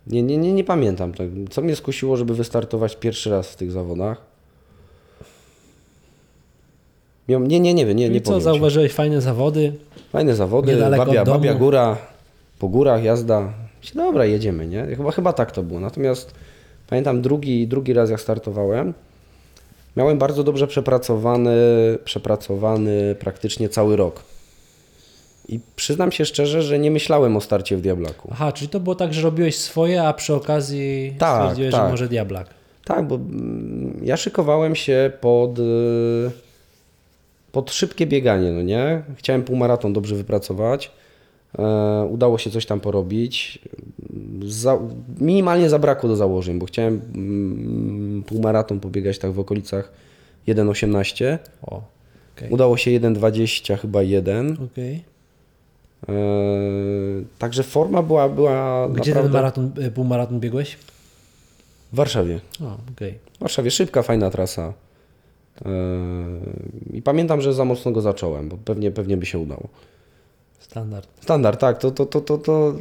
Nie, nie, nie, nie pamiętam. Tak. Co mnie skusiło, żeby wystartować pierwszy raz w tych zawodach? Nie, nie, nie wiem, nie, Czyli nie co, zauważyłeś fajne zawody, Fajne zawody, Niedaleko babia, babia góra, po górach jazda. Myślę, Dobra, jedziemy, nie? Chyba, chyba tak to było. Natomiast pamiętam drugi, drugi raz jak startowałem, miałem bardzo dobrze przepracowany, przepracowany praktycznie cały rok. I przyznam się szczerze, że nie myślałem o starcie w Diablaku. Aha, czyli to było tak, że robiłeś swoje, a przy okazji Tak, stwierdziłeś, że tak. może Diablak. Tak, bo mm, ja szykowałem się pod, y, pod szybkie bieganie, no nie? Chciałem półmaraton dobrze wypracować. E, udało się coś tam porobić. Za, minimalnie zabrakło do założeń, bo chciałem mm, półmaraton pobiegać tak w okolicach 1,18. O, okej. Udało się 1,20 chyba 1. Okej. E, także forma była, była Gdzie ten naprawdę maraton, y, półmaraton biegłeś? w Warszawie. O, okej. W Warszawie szybka, fajna trasa. Yy, I pamiętam, że za mocno go zacząłem, bo pewnie, pewnie by się udało. Standard. Standard, tak, to, to, to, to, to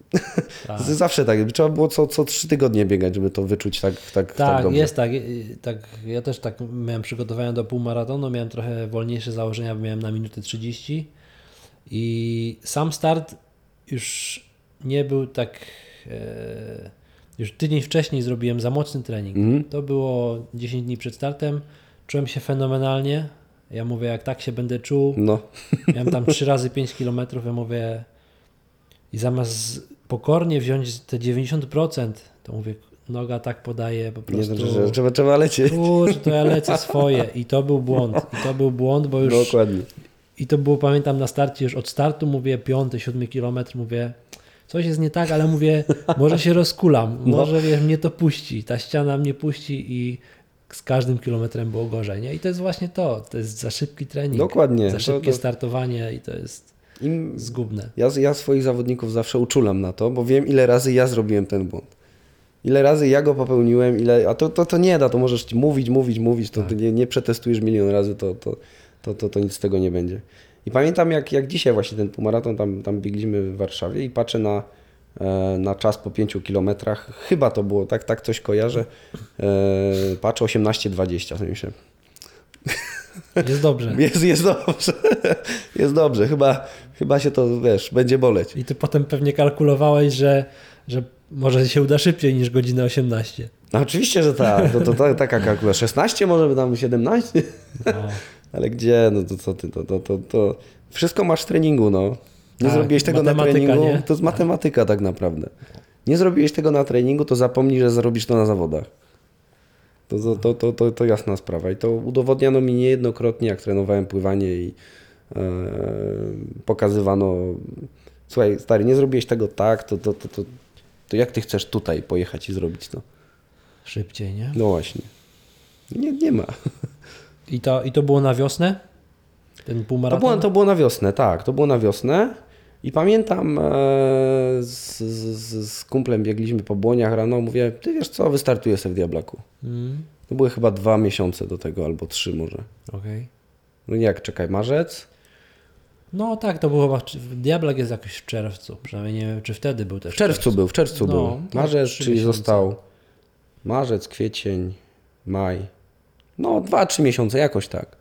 Tak. zawsze tak. Trzeba było co, co trzy tygodnie biegać, żeby to wyczuć tak, tak, tak Tak, jest tak, y, tak. Ja też tak miałem przygotowania do półmaratonu, miałem trochę wolniejsze założenia, bo miałem na minutę 30 i sam start już nie był tak. E, już tydzień wcześniej zrobiłem za mocny trening. Mhm. To było 10 dni przed startem. Czułem się fenomenalnie. Ja mówię, jak tak się będę czuł, No, Miałem tam 3 razy 5 km, ja mówię i zamiast pokornie wziąć te 90%, to mówię, noga tak podaje po nie prostu. znaczy, że trzeba, trzeba lecieć. Kurczę, to ja lecę swoje i to był błąd. I to był błąd, bo już Dokładnie. i to było, pamiętam na starcie, już od startu mówię, piąty, siódmy kilometr, mówię, coś jest nie tak, ale mówię, może się rozkulam, No. może wiesz, mnie to puści, ta ściana mnie puści i z każdym kilometrem było gorzej, nie? I to jest właśnie to, to jest za szybki trening, Dokładnie. za To- szybkie to- startowanie i to jest Im, zgubne. ja, ja swoich zawodników zawsze uczulam na to, bo wiem ile razy ja zrobiłem ten błąd. Ile razy ja go popełniłem, ile, a to, to, to nie da, to możesz mówić, mówić, mówić, to Tak. nie, nie przetestujesz milion razy, to, to, to, to, to nic z tego nie będzie. I pamiętam jak, jak dzisiaj właśnie ten półmaraton, tam, tam biegliśmy w Warszawie i patrzę na, na czas po 5 kilometrach, chyba to było, tak, tak coś kojarzę, e, patrzę 18-20, sobie myślę, Jest dobrze. jest, jest dobrze, jest dobrze, chyba, chyba się to, wiesz, będzie boleć. I ty potem pewnie kalkulowałeś, że, że Może się uda szybciej niż godzina 18. No oczywiście, że tak. To, to, to taka kalkulacja. 16 może tam 17? No. Ale gdzie? No to co ty? To, to, to, to wszystko masz w treningu, no. Nie Tak, zrobiłeś tego na treningu, nie? to jest matematyka tak naprawdę. Nie zrobiłeś tego na treningu, to zapomnij, że zrobisz to na zawodach. To, to, to, to, to, to jasna sprawa. I to udowodniano mi niejednokrotnie, jak trenowałem pływanie i e, pokazywano, słuchaj stary, nie zrobiłeś tego tak, to, to, to, to, to jak ty chcesz tutaj pojechać i zrobić to? Szybciej, nie? No właśnie. Nie, nie ma. I to, I to było na wiosnę? Ten To półmaraton? było, to było na wiosnę, tak, to było na wiosnę. I pamiętam, e, z, z, z kumplem biegliśmy po błoniach rano, mówię, ty wiesz co, wystartuję sobie w Diablaku. Mm, To były chyba dwa miesiące do tego, albo trzy może. Okej. No nie jak, czekaj, marzec? No tak, to było chyba. Diablak jest jakoś w czerwcu. Przynajmniej nie wiem, czy wtedy był też. W czerwcu był, w czerwcu No, był. to Marzec, czyli miesiące. został marzec, kwiecień, maj. No dwa, trzy miesiące, jakoś tak.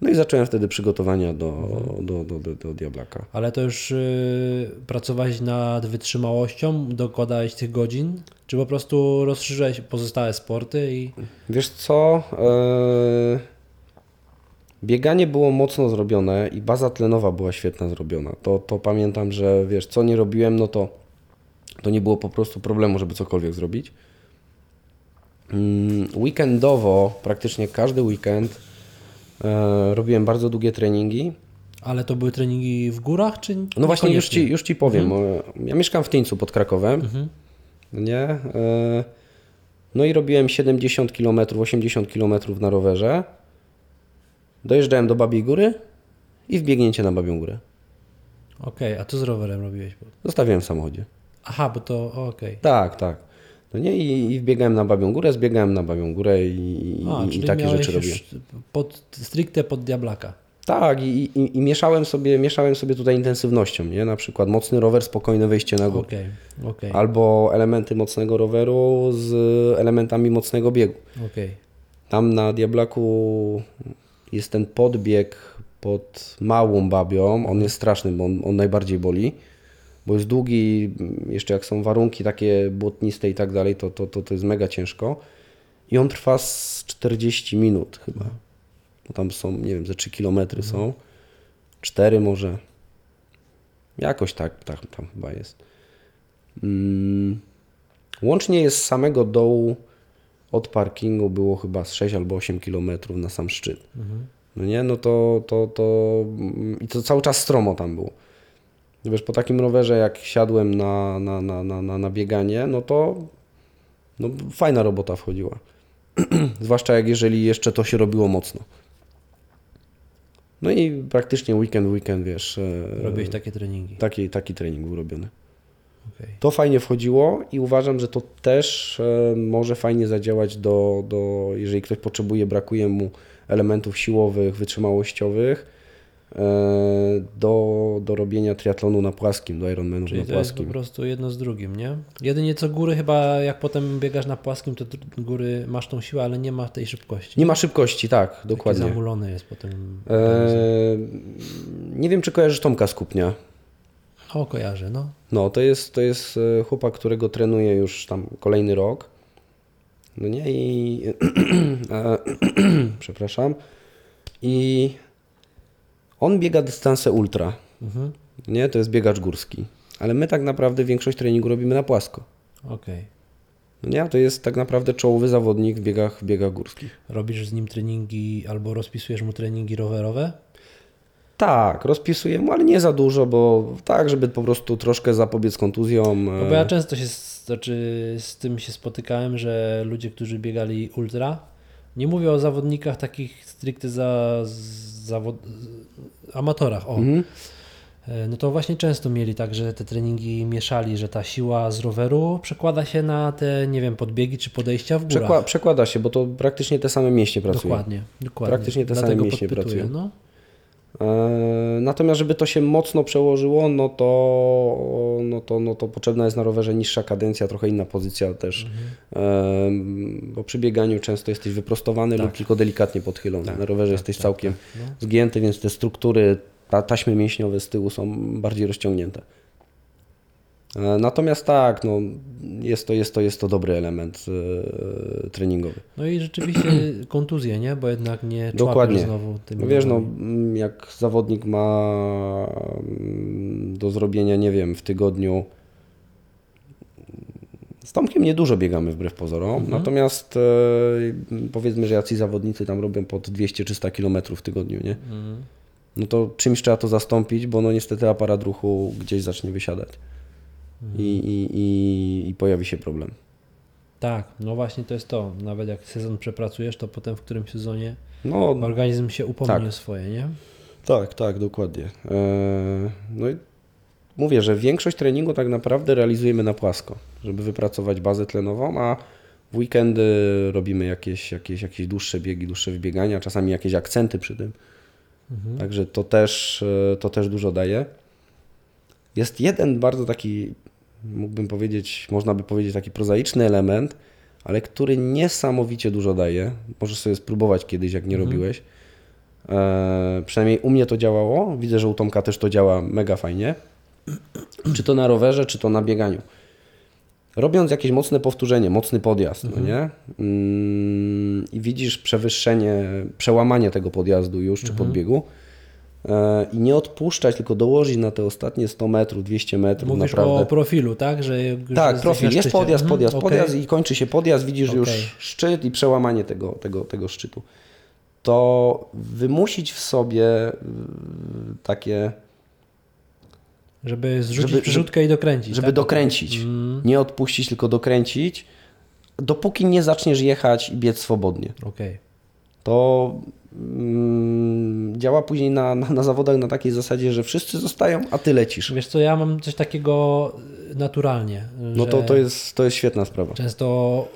No i zacząłem wtedy przygotowania do, do, do, do, do Diablaka. Ale to już y, pracowałeś nad wytrzymałością, dokładałeś tych godzin? Czy po prostu rozszerzyłeś pozostałe sporty i. Wiesz co? Eee, bieganie było mocno zrobione i baza tlenowa była świetna zrobiona. To, to pamiętam, że wiesz, co nie robiłem, no to, to nie było po prostu problemu, żeby cokolwiek zrobić. Mm, Weekendowo, praktycznie każdy weekend robiłem bardzo długie treningi. Ale to były treningi w górach, czy. No właśnie, już ci, już ci powiem. E, Ja mieszkam w Tyńcu pod Krakowem. Nie? E, No i robiłem 70 km, 80 km na rowerze. Dojeżdżałem do Babiej Góry i wbiegnięcie na Babią Górę. Okej, a co z rowerem robiłeś? Zostawiłem w samochodzie. Aha, bo to. Okej. Tak, tak. No nie, i, i wbiegałem na Babią Górę, zbiegałem na Babią Górę i, A, i, i takie rzeczy robiłem. pod, stricte pod Diablaka. Tak, i, i, i mieszałem, sobie, mieszałem sobie tutaj intensywnością, nie? Na przykład mocny rower, spokojne wejście na górę. Okej, okej, Albo elementy mocnego roweru z elementami mocnego biegu. okej. Tam na Diablaku jest ten podbieg pod małą babią. On jest straszny, bo on, on najbardziej boli. Bo jest długi, jeszcze jak są warunki takie błotniste i tak dalej, to, to, to, to jest mega ciężko. I on trwa z 40 minut chyba. Bo tam są, nie wiem, ze 3 km są. 4 może. Jakoś tak, tak tam chyba jest. Mm. Łącznie jest z samego dołu od parkingu było chyba z 6 albo 8 km na sam szczyt. No nie, no to, to, to mm, i to cały czas stromo tam było. Wiesz, po takim rowerze jak siadłem na, na, na, na, na, na bieganie, no to no, fajna robota wchodziła. Zwłaszcza jak jeżeli jeszcze to się robiło mocno. No i praktycznie weekend, weekend, wiesz, e, Robiłeś takie treningi. taki, taki trening był robiony. Okej. To fajnie wchodziło i uważam, że to też e, może fajnie zadziałać do, do, jeżeli ktoś potrzebuje, brakuje mu elementów siłowych, wytrzymałościowych, do, do robienia triatlonu na płaskim, do Ironmanów Czyli na to jest po płaskim. prostu jedno z drugim, nie? Jedynie co góry chyba, jak potem biegasz na płaskim, to góry masz tą siłę, ale nie ma tej szybkości. Nie ma szybkości, tak, Taki dokładnie. zamulony jest potem. E, nie wiem, czy kojarzysz Tomka Skupnia. O, kojarzę, no. No, to jest, to jest e, chłopak, którego trenuję już tam kolejny rok. No nie i. e, przepraszam. I on biega dystanse ultra. Mhm. Nie, to jest biegacz górski. Ale my tak naprawdę większość treningu robimy na płasko. Okej. No nie, to jest tak naprawdę czołowy zawodnik w biegach, w biegach górskich. Robisz z nim treningi albo rozpisujesz mu treningi rowerowe? Tak, rozpisuję mu, ale nie za dużo, bo tak, żeby po prostu troszkę zapobiec kontuzjom. No e, bo ja często się, z- znaczy z tym się spotykałem, że ludzie, którzy biegali ultra, nie mówię o zawodnikach takich stricte za, zawod, amatorach, o. Mhm. E, No to właśnie często mieli tak, że te treningi mieszali, że ta siła z roweru przekłada się na te, nie wiem, podbiegi czy podejścia w górach. Przekła- przekłada się, bo to praktycznie te same mięśnie pracują. Dokładnie, dokładnie. Praktycznie te same Dlatego mięśnie podpytuję, pracują. No. E, Natomiast, żeby to się mocno przełożyło, no to, no, to, no to potrzebna jest na rowerze niższa kadencja, trochę inna pozycja też, e, bo przy bieganiu często jesteś wyprostowany lub tylko delikatnie podchylony. na rowerze jesteś całkiem zgięty, więc te struktury, ta, taśmy mięśniowe z tyłu są bardziej rozciągnięte. E, Natomiast tak, no, jest, to, jest, to, jest to dobry element e, treningowy. No i rzeczywiście kontuzje, nie? Bo jednak nie Dokładnie. znowu tymi No wiesz, no, mm, jak zawodnik ma mm, do zrobienia, nie wiem, w tygodniu. Z Tomkiem niedużo biegamy wbrew pozorom, natomiast e, powiedzmy, że jacyś zawodnicy tam robią pod 200-300 km w tygodniu, nie? No to czymś trzeba to zastąpić, bo no niestety aparat ruchu gdzieś zacznie wysiadać i, i, i, i pojawi się problem. Tak, no właśnie to jest to. Nawet jak sezon przepracujesz, to potem w którym sezonie No, organizm się upomni Tak. swoje, nie? Tak, tak, dokładnie. Eee, No i mówię, że większość treningu tak naprawdę realizujemy na płasko, żeby wypracować bazę tlenową, a w weekendy robimy jakieś, jakieś, jakieś dłuższe biegi, dłuższe wybiegania, czasami jakieś akcenty przy tym. Także to też, e, to też dużo daje. Jest jeden bardzo taki, mógłbym powiedzieć, można by powiedzieć taki prozaiczny element, ale który niesamowicie dużo daje. Możesz sobie spróbować kiedyś, jak nie robiłeś. E, przynajmniej u mnie to działało. Widzę, że u Tomka też to działa mega fajnie. Czy to na rowerze, czy to na bieganiu. Robiąc jakieś mocne powtórzenie, mocny podjazd, no nie? Mm, I widzisz przewyższenie, przełamanie tego podjazdu już, czy podbiegu. E, I nie odpuszczać, tylko dołożyć na te ostatnie 100 metrów, 200 metrów. Mówisz naprawdę. o profilu, tak? Że już Tak, profil. Jest szczycie. podjazd, Mhm, podjazd, podjazd i kończy się podjazd, widzisz już Okej. szczyt i przełamanie tego, tego, tego szczytu. To wymusić w sobie y, takie, Żeby zrzucić Żeby- i dokręcić. żeby tak? dokręcić. Mm, Nie odpuścić, tylko dokręcić, dopóki nie zaczniesz jechać i biec swobodnie. Okej. To działa później na, na, na zawodach na takiej zasadzie, że wszyscy zostają, a ty lecisz. Wiesz co, ja mam coś takiego naturalnie. No to, to, jest, to jest świetna sprawa. Często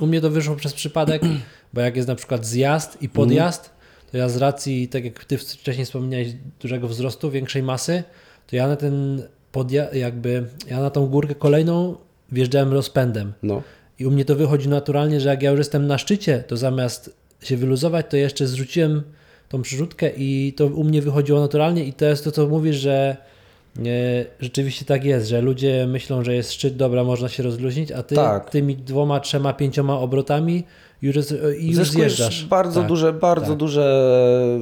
u mnie to wyszło przez przypadek, bo jak jest na przykład zjazd i podjazd, to ja z racji, tak jak ty wcześniej wspomniałeś, dużego wzrostu, większej masy, to ja na ten podjazd, jakby, ja na tą górkę kolejną wjeżdżałem rozpędem. No. I u mnie to wychodzi naturalnie, że jak ja już jestem na szczycie, to zamiast się wyluzować, to jeszcze zrzuciłem tą przyrzutkę i to u mnie wychodziło naturalnie i to jest to, co mówisz, że e, rzeczywiście tak jest, że ludzie myślą, że jest szczyt, dobra, można się rozluźnić, a ty Tak. tymi dwoma, trzema, pięcioma obrotami już, już Zyskujesz zjeżdżasz. bardzo Tak, duże, bardzo tak. duże,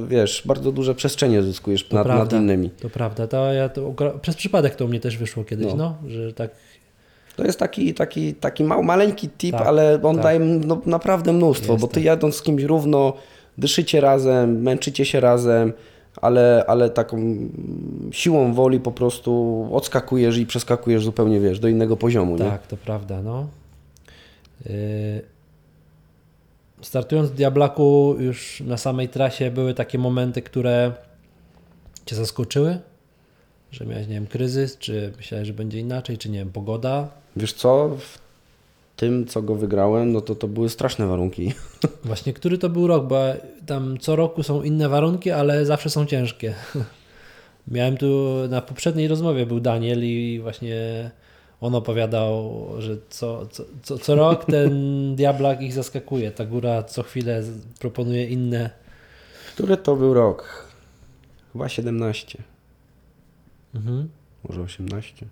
wiesz, bardzo duże przestrzenie zyskujesz To nad, nad prawda. innymi. To prawda, to ja to, przez przypadek to u mnie też wyszło kiedyś, no, No. że tak To jest taki, taki, taki mał, maleńki tip, Tak, ale on tak. daje no, naprawdę mnóstwo, Jest bo ty jadąc z kimś równo, dyszycie razem, męczycie się razem, ale, ale taką siłą woli po prostu odskakujesz i przeskakujesz zupełnie, wiesz, do innego poziomu, nie? Tak, to prawda, no. Yy, Startując w Diablaku już na samej trasie były takie momenty, które Cię zaskoczyły? Że miałeś, nie wiem, kryzys, czy myślałeś, że będzie inaczej, czy nie wiem, pogoda? Wiesz co, w tym, co go wygrałem, no to to były straszne warunki. Właśnie, który to był rok? Bo tam co roku są inne warunki, ale zawsze są ciężkie. Miałem tu na poprzedniej rozmowie był Daniel i właśnie on opowiadał, że co, co, co, co rok ten diablak ich zaskakuje. Ta góra co chwilę proponuje inne. Który to był rok? Chyba 17. Mhm. Może 18?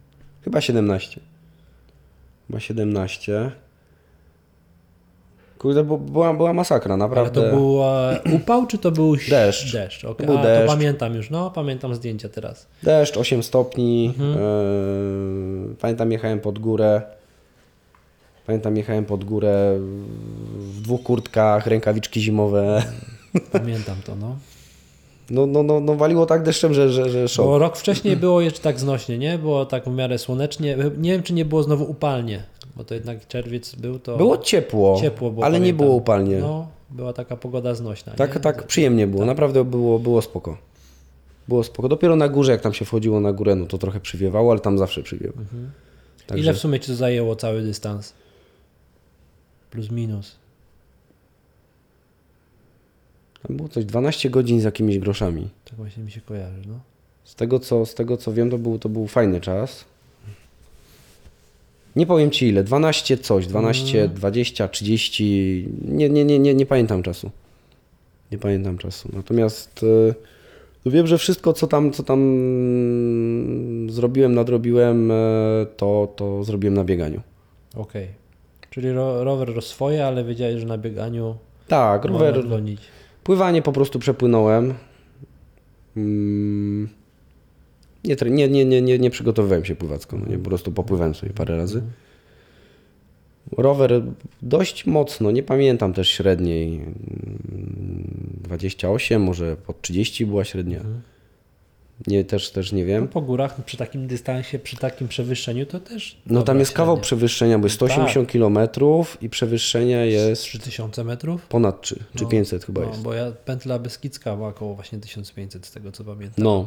Chyba 17. Chyba 17. Kurde, bo była, była masakra, Ale naprawdę. to był upał, czy to był Deszcz. deszcz. Okay. To był A, deszcz. to pamiętam już, no pamiętam zdjęcia teraz. Deszcz, 8 stopni. Mhm. e, pamiętam, jechałem pod górę. Pamiętam, jechałem pod górę w dwóch kurtkach, rękawiczki zimowe. Pamiętam to, no. No, no, no, no waliło tak deszczem, że, że, że szok. Bo rok wcześniej było jeszcze tak znośnie, nie? Było tak w miarę słonecznie. Nie wiem, czy nie było znowu upalnie, bo to jednak czerwiec był, to Było ciepło, ciepło było. ale nie pamiętam. było upalnie. No, była taka pogoda znośna. Tak, nie? tak, przyjemnie było, naprawdę było, było spoko. Było spoko. Dopiero na górze, jak tam się wchodziło na górę, no to trochę przywiewało, ale tam zawsze przywiewa. Także Ile w sumie ci to zajęło cały dystans? Plus minus. Tam było coś 12 godzin z jakimiś groszami. Tak właśnie mi się kojarzy, no. Z tego co, z tego, co wiem, to był, to był fajny czas. Nie powiem ci ile, 12 coś, 12, 20, 30, nie, nie, nie, nie, nie pamiętam czasu. Nie pamiętam czasu. Natomiast No wiem, że wszystko, co tam, co tam mm, zrobiłem, nadrobiłem, e, to, to zrobiłem na bieganiu. Okej. Czyli ro, rower roz swoje, ale wiedziałeś, że na bieganiu Tak, rower, rower gonić. Pływanie po prostu przepłynąłem. Mm, Nie, nie, nie, nie, nie, nie przygotowywałem się pływacko, no nie, po prostu popływałem sobie parę razy. Rower dość mocno, nie pamiętam też średniej. mm, 28, może pod 30 była średnia. Nie, też, też nie No wiem. po górach przy takim dystansie, przy takim przewyższeniu to też. No tam jest kawał przewyższenia, bo jest 180 km i przewyższenia jest 3000 metrów? ponad 3, czy No, 500 chyba no, jest. bo ja pętla Beskidzka była około właśnie 1500 z tego co pamiętam. No,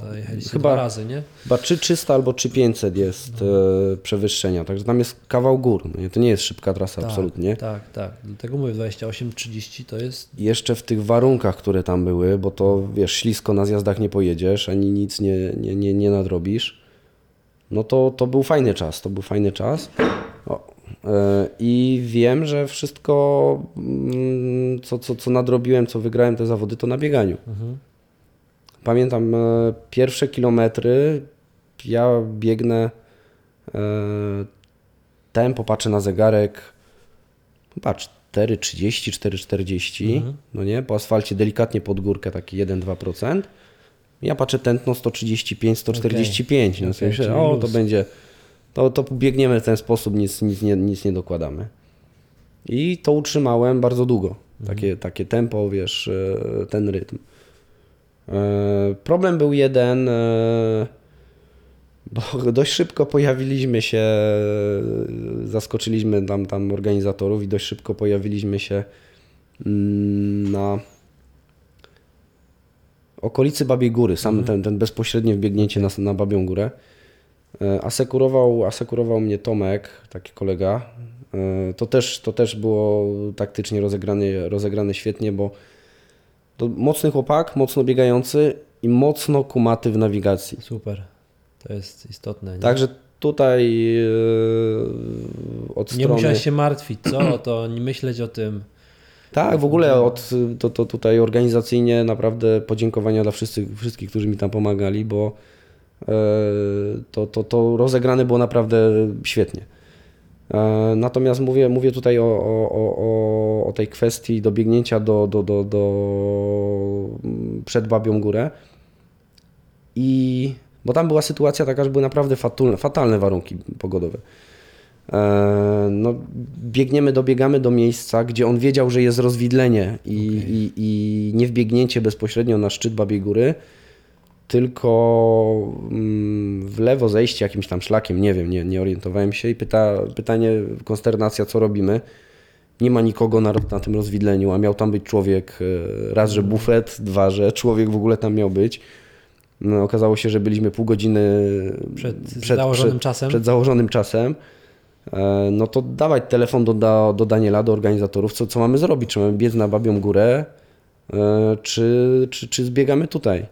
chyba- razy, nie? Chyba 3300 albo 3500 jest e, przewyższenia, także tam jest kawał gór. No? To nie jest szybka trasa, absolutnie. Tak, tak. Dlatego mówię 28-30 to jest. Jeszcze w tych warunkach, które tam były, bo to wiesz, ślisko na zjazdach nie pojedziesz, ani nic nie, nie, nie, nie nadrobisz. No to, to był fajny czas, to był fajny czas. O, e, I wiem, że wszystko, mm, co, co, co nadrobiłem, co wygrałem te zawody, to na bieganiu. Pamiętam e, pierwsze kilometry, ja biegnę e, tempo, patrzę na zegarek, chyba 4,30, 4,40, no nie, po asfalcie delikatnie pod górkę, taki 1-2%. Ja patrzę tętno 135, 145, no Okej, okay, myślę, o to będzie, to, to biegniemy w ten sposób, nic, nic, nie, nic nie dokładamy. I to utrzymałem bardzo długo, takie, takie tempo, wiesz, e, ten rytm. E, Problem był jeden, e, bo dość szybko pojawiliśmy się, zaskoczyliśmy tam, tam organizatorów i dość szybko pojawiliśmy się mm, na okolicy Babiej Góry, sam ten, ten bezpośrednie wbiegnięcie na, na Babią Górę. E, Asekurował, asekurował mnie Tomek, taki kolega. E, To też, to też było taktycznie rozegrane, rozegrane świetnie, bo to mocny chłopak, mocno biegający i mocno kumaty w nawigacji. Super. To jest istotne. Nie, Także tutaj e, od nie strony... musiałeś się martwić, co? To nie myśleć o tym. Tak, w ogóle od, to, to tutaj organizacyjnie naprawdę podziękowania dla wszystkich, wszystkich którzy mi tam pomagali, bo e, to, to, to rozegrane było naprawdę świetnie. E, Natomiast mówię, mówię tutaj o, o, o, o- o tej kwestii dobiegnięcia do, do, do, do przed Babią Górę. I bo tam była sytuacja taka, że były naprawdę fatalne, fatalne warunki pogodowe. E, No, biegniemy, dobiegamy do miejsca, gdzie on wiedział, że jest rozwidlenie i, i, i nie wbiegnięcie bezpośrednio na szczyt Babiej Góry, tylko mm, w lewo zejście jakimś tam szlakiem, nie wiem, nie, nie orientowałem się i pyta, pytanie, konsternacja, co robimy. Nie ma nikogo na, na tym rozwidleniu, a miał tam być człowiek, e, raz, że bufet, dwa, że człowiek w ogóle tam miał być. No, okazało się, że byliśmy pół godziny Przed założonym czasem? Przed założonym czasem. E, No to dawać telefon do, do, do Daniela, do organizatorów, co, co mamy zrobić? Czy mamy biec na Babią Górę, e, czy, czy, czy zbiegamy tutaj?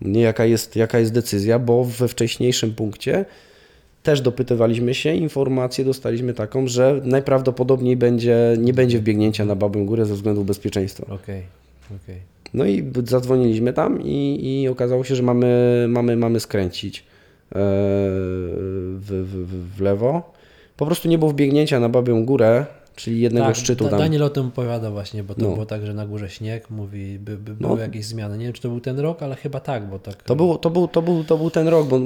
Nie, jaka jest, jaka jest decyzja, bo we wcześniejszym punkcie też dopytywaliśmy się, informację dostaliśmy taką, że najprawdopodobniej będzie, nie będzie wbiegnięcia na Babią Górę ze względu bezpieczeństwa. Okej, okej. No i zadzwoniliśmy tam i, i okazało się, że mamy, mamy, mamy skręcić e, w, w- w lewo. Po prostu nie było wbiegnięcia na Babią Górę, czyli jednego Tak, szczytu tam. Daniel o tym opowiada właśnie, bo to No. było tak, że na górze śnieg, mówi, by, by No. były jakieś zmiany. Nie wiem, czy to był ten rok, ale chyba tak, bo tak. To, był, to, był, to, był, to był ten rok, bo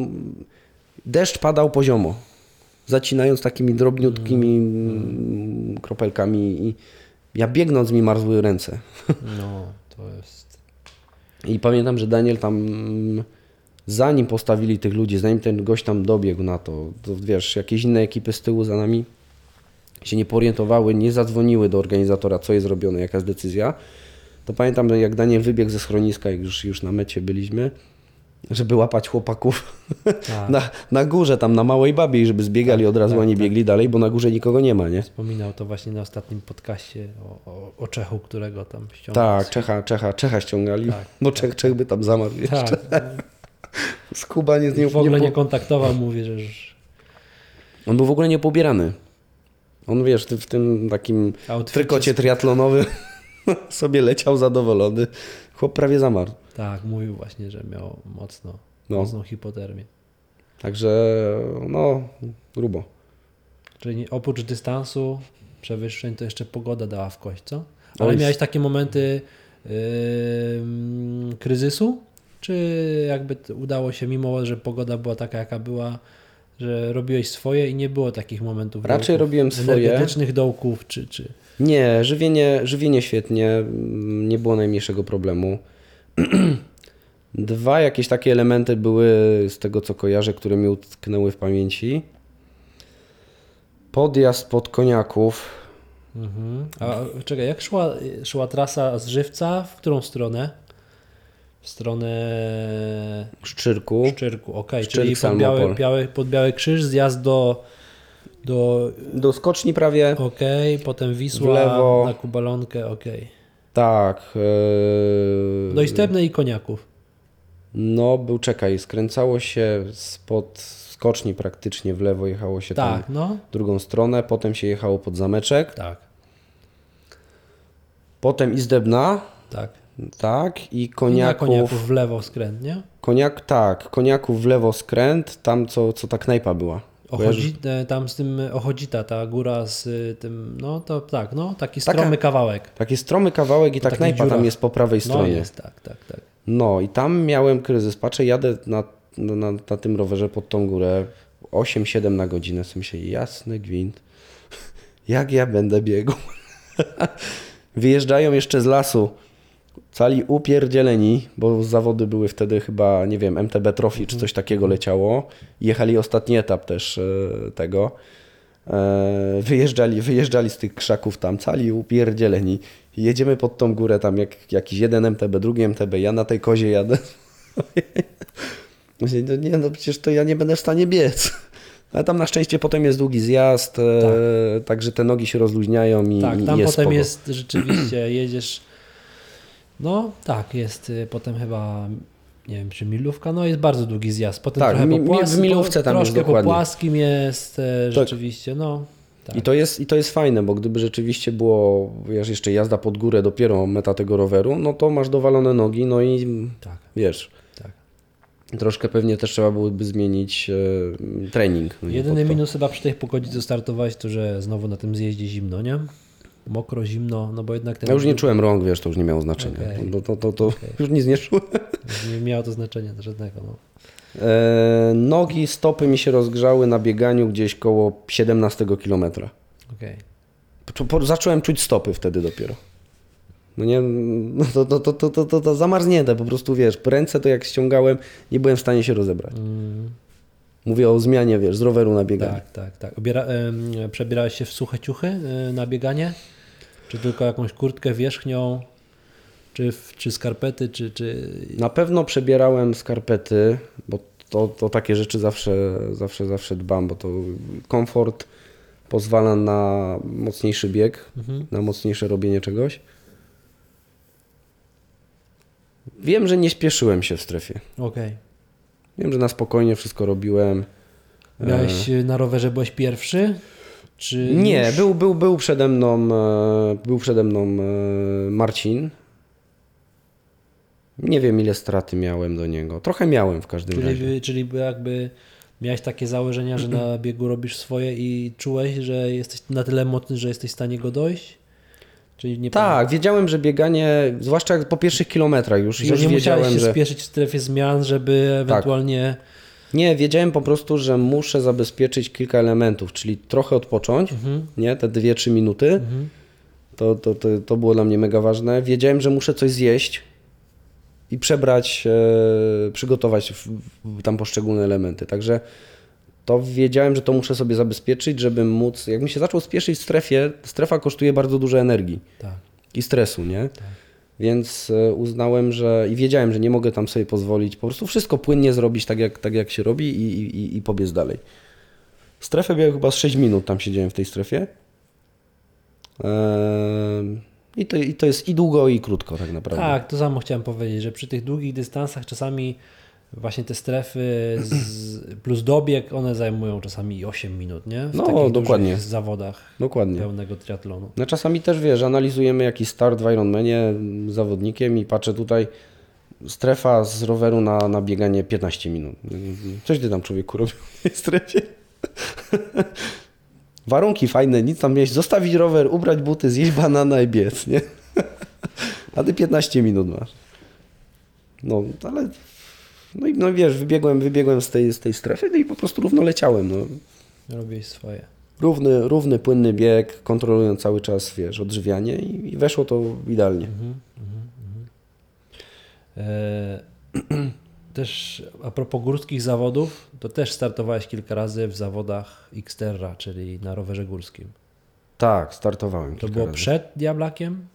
deszcz padał poziomo, zacinając takimi drobniutkimi mm, kropelkami i ja biegnąc mi marzły ręce. No, to jest. I pamiętam, że Daniel tam, mm, zanim postawili tych ludzi, zanim ten gość tam dobiegł na to, to wiesz, jakieś inne ekipy z tyłu za nami się nie porientowały, nie zadzwoniły do organizatora, co jest robione, jaka jest decyzja. To pamiętam, że jak Daniel wybiegł ze schroniska, jak już, już na mecie byliśmy, żeby łapać chłopaków Tak, na, na górze, tam na Małej Babie, żeby zbiegali od razu, tak, a nie tak. biegli dalej, bo na górze nikogo nie ma, nie? Wspominał to właśnie na ostatnim podcaście o, o, o Czechu, którego tam ściągnął. Tak, Czecha, Czecha, Czecha ściągali, Tak, bo Czech, Czech by tam zamarł jeszcze. tak. Skubaniec nie, W ogóle nie, nie kontaktował, mówi, że już On był w ogóle niepobierany. On wiesz, w tym takim outficie trykocie triatlonowym sobie leciał zadowolony. Chłop prawie zamarł. Tak, mówił właśnie, że miał mocno, No. mocną hipotermię. Także no, grubo. Czyli nie- oprócz dystansu, przewyższeń, to jeszcze pogoda dała w kość, co? Ale Oj. miałeś takie momenty ym, kryzysu? Czy jakby udało się, mimo że pogoda była taka, jaka była, że robiłeś swoje i nie było takich momentów Raczej dołków, robiłem swoje. energetycznych dołków, czy, czy... Nie, żywienie, żywienie świetnie, mm, nie było najmniejszego problemu. Dwa jakieś takie elementy były z tego co kojarzę, które mi utknęły w pamięci. Podjazd pod koniaków. Mhm. A czekaj, jak szła, szła trasa z Żywca? W którą stronę? W stronę Szczyrku. Szczyrku, okej, Szczyrk, czyli pod biały, biały, pod Biały Krzyż, zjazd do, do Do skoczni prawie. okej, potem Wisła W lewo. na Kubalonkę, okej. Tak. Yy... No i Stebne i Koniaków. No, był, czekaj, skręcało się spod skoczni praktycznie w lewo, jechało się Tak, tam no, w drugą stronę, potem się jechało pod zameczek, tak, potem Izdebna, tak. Tak, i koniaków, Koniaków w lewo skręt, nie? koniak, tak, koniaków w lewo skręt, tam co, co ta knajpa była. Ochodzi, e, tam z tym Ochodzita, ta góra z y, tym, no to tak, no, taki Taka- stromy kawałek. Taki stromy kawałek i ta knajpa tam dziurach. jest po prawej No stronie. jest, tak, tak, tak. No i tam miałem kryzys. Patrzę, jadę na, na, na, tym rowerze pod tą górę 8-7 na godzinę. W sensie jasny gwint. Jak ja będę biegł? Wyjeżdżają jeszcze z lasu. Cali upierdzieleni, bo zawody były wtedy chyba, nie wiem, MTB Trophy czy coś takiego leciało. Jechali ostatni etap też e, tego. E, wyjeżdżali, wyjeżdżali z tych krzaków tam, cali upierdzieleni. Jedziemy pod tą górę tam jak jakiś jeden MTB, drugi MTB, ja na tej kozie jadę. No nie, no przecież to ja nie będę w stanie biec. Ale tam na szczęście potem jest długi zjazd, e, także te nogi się rozluźniają i, Tak, i tam jest potem spoko. jest rzeczywiście, jedziesz. No tak, jest y, potem chyba, nie wiem, czy milówka, no jest bardzo długi zjazd. Potem Tak, trochę mi- po mi- w płaskim, milówce tam jest troszkę po dokładnie. płaskim jest e, rzeczywiście, no. Tak. I to, jest, I to jest fajne, bo gdyby rzeczywiście było wiesz, jeszcze jazda pod górę, dopiero meta tego roweru, no to masz dowalone nogi, no i Tak, wiesz, tak. troszkę pewnie też trzeba byłoby zmienić e, trening. no nie, Jedyny pod to. minus chyba przy tej pogodzie co startowałeś, to że znowu na tym zjeździe zimno, nie? Mokro, zimno, no bo jednak ten Ja już nie czułem rąk, wiesz, to już nie miało znaczenia. Okej. To, to, to, to już nic nie czułem. nie miało to znaczenia żadnego. No. E, nogi, stopy mi się rozgrzały na bieganiu gdzieś koło 17 km. Po- po- Zacząłem czuć stopy wtedy dopiero. No nie, no to, to, to, to, to, to, to zamarznięte po prostu, wiesz, ręce to jak ściągałem, nie byłem w stanie się rozebrać. Mm, Mówię o zmianie, wiesz, z roweru na bieganie. tak, tak, tak. Obiera, em, przebierałeś się w suche ciuchy e, na bieganie? Czy tylko jakąś kurtkę wierzchnią? Czy, czy skarpety, czy, czy... Na pewno przebierałem skarpety, bo to, to takie rzeczy zawsze, zawsze, zawsze dbam, bo to komfort pozwala na mocniejszy bieg, Mhm. na mocniejsze robienie czegoś. Wiem, że nie śpieszyłem się w strefie. Okej. Wiem, że na spokojnie wszystko robiłem. Miałeś e, na rowerze, byłeś pierwszy? Czy Nie, już? był, był, był przede mną, e, był przede mną e, Marcin. Nie wiem, ile straty miałem do niego. Trochę miałem w każdym razie. Czyli, czyli by jakby miałeś takie założenia, że na biegu robisz swoje i czułeś, że jesteś na tyle mocny, że jesteś w stanie go dojść? Czyli nie Tak, wiedziałem, że bieganie, zwłaszcza po pierwszych kilometrach już, że już nie musiałeś wiedziałem, się że... Tak. spieszyć w strefie zmian, żeby ewentualnie... Nie, wiedziałem po prostu, że muszę zabezpieczyć kilka elementów, czyli trochę odpocząć, Mhm. nie, te 2-3 minuty. To, to, to, to było dla mnie mega ważne. Wiedziałem, że muszę coś zjeść i przebrać, e, przygotować w, w tam poszczególne elementy. Także to wiedziałem, że to muszę sobie zabezpieczyć, żeby móc. Jak mi się zaczął spieszyć w strefie, strefa kosztuje bardzo dużo energii Tak. i stresu, nie? Więc e, uznałem, że i wiedziałem, że nie mogę tam sobie pozwolić po prostu wszystko płynnie zrobić tak, jak, tak jak się robi i, i, i pobiec dalej. Strefę biegłem chyba z 6 minut, tam siedziałem w tej strefie. Ehm, I to, I to jest i długo, i krótko tak naprawdę. Tak, to samo chciałem powiedzieć, że przy tych długich dystansach czasami Właśnie te strefy z, plus dobieg, one zajmują czasami 8 minut, nie? W No, dokładnie. dużych zawodach Dokładnie. pełnego triatlonu. No czasami też wiesz, analizujemy jakiś start w Ironmanie z zawodnikiem i patrzę tutaj strefa z roweru na, na bieganie 15 minut. Coś ty tam człowieku robił w tej strefie? Warunki fajne, nic tam mieć, zostawić rower, ubrać buty, zjeść banana i biec, nie? A ty 15 minut masz. No, ale no i no wiesz, wybiegłem, wybiegłem z tej, z tej strefy no i po prostu równo leciałem. No. Robiłeś swoje. Równy, równy, płynny bieg, kontrolując cały czas, wiesz, odżywianie i, i weszło to idealnie. Mhm, E, też a propos górskich zawodów, to też startowałeś kilka razy w zawodach Xterra, czyli na rowerze górskim. Tak, startowałem. To było razy. przed Diablakiem?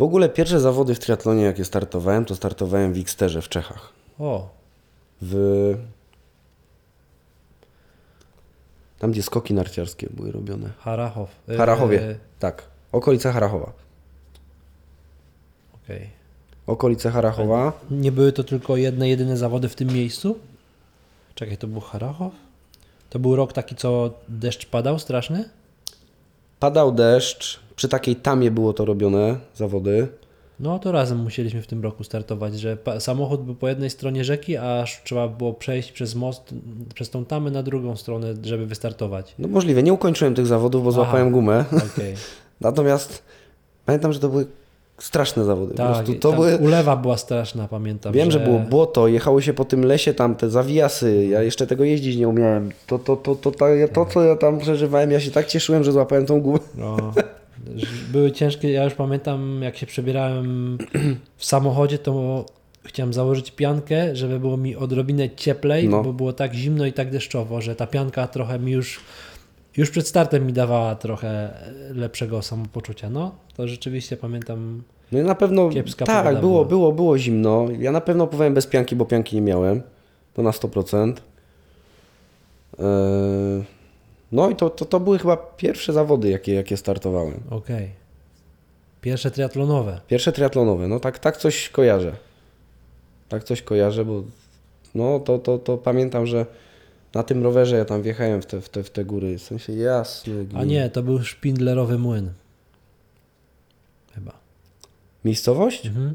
W ogóle pierwsze zawody w triatlonie, jakie startowałem, to startowałem w Xterze w Czechach. O, W... Tam, gdzie skoki narciarskie były robione. Harachow. W Harachowie, E, tak. Okolice Harachowa. Okej. Okolice Harachowa. Nie były to tylko jedne, jedyne zawody w tym miejscu? Czekaj, to był Harachow? To był rok taki, co deszcz padał straszny? Padał deszcz, przy takiej tamie było to robione, zawody. No to razem musieliśmy w tym roku startować, że samochód był po jednej stronie rzeki, a aż trzeba było przejść przez most, przez tą tamę na drugą stronę, żeby wystartować. No możliwe, nie ukończyłem tych zawodów, bo Aha. złapałem gumę. Okej. Natomiast pamiętam, że to były straszne zawody. po Tak, to były... ulewa była straszna, pamiętam. Wiem, że było błoto, jechało się po tym lesie tam, te zawiasy, ja jeszcze tego jeździć nie umiałem. To, to, to, to, to, to, co ja tam przeżywałem, ja się tak cieszyłem, że złapałem tą gumę. No, były ciężkie, ja już pamiętam jak się przebierałem w samochodzie, to chciałem założyć piankę, żeby było mi odrobinę cieplej, No. bo było tak zimno i tak deszczowo, że ta pianka trochę mi już, już przed startem mi dawała trochę lepszego samopoczucia. No, to rzeczywiście pamiętam, No i na pewno, Kiepska tak, było, było, było zimno. Ja na pewno pływałem bez pianki, bo pianki nie miałem. To na 100%. Eee, No i to, to, to były chyba pierwsze zawody, jakie, jakie startowałem. okej. Pierwsze triatlonowe. Pierwsze triatlonowe, no tak, tak coś kojarzę. Tak coś kojarzę, bo no to, to, to pamiętam, że na tym rowerze ja tam wjechałem w te, w te, w te góry. W sensie jasny. A nie, to był szpindlerowy młyn. Chyba. Miejscowość? Mhm.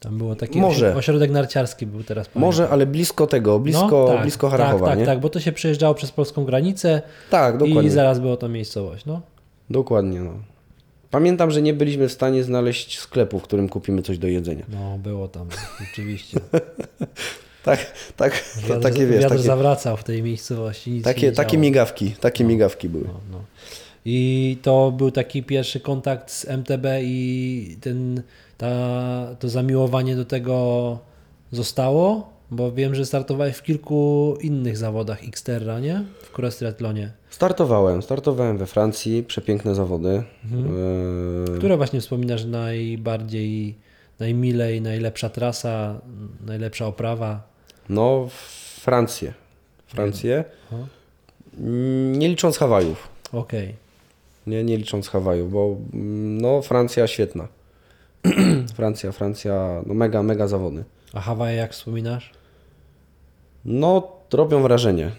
Tam było taki Może. ośro- ośrodek narciarski był teraz. Może, pamiętam. ale blisko tego, blisko, No, tak, blisko Harachowa, tak, tak, tak, bo to się przejeżdżało przez polską granicę Tak, dokładnie. i zaraz było to miejscowość. No. Dokładnie, no. Pamiętam, że nie byliśmy w stanie znaleźć sklepu, w którym kupimy coś do jedzenia. no, było tam, rzeczywiście. Tak, tak, Wiatr, takie wiesz, wiatr takie, zawracał w tej miejscowości. Takie, takie migawki, takie migawki były. No, no. I to był taki pierwszy kontakt z MTB i ten, ta, to zamiłowanie do tego zostało, bo wiem, że startowałeś w kilku innych zawodach Xterra, nie? W cross triathlonie. Startowałem, startowałem we Francji, przepiękne zawody. Mhm. Eee, Które właśnie wspominasz najbardziej, najmilej, najlepsza trasa, najlepsza oprawa? No, Francję. Francję. Mm, Nie licząc Hawajów. Okej. Nie, nie licząc Hawajów, bo mm, no, Francja świetna. Francja, Francja, no mega, mega zawody. A Hawaje jak wspominasz? No, robią wrażenie.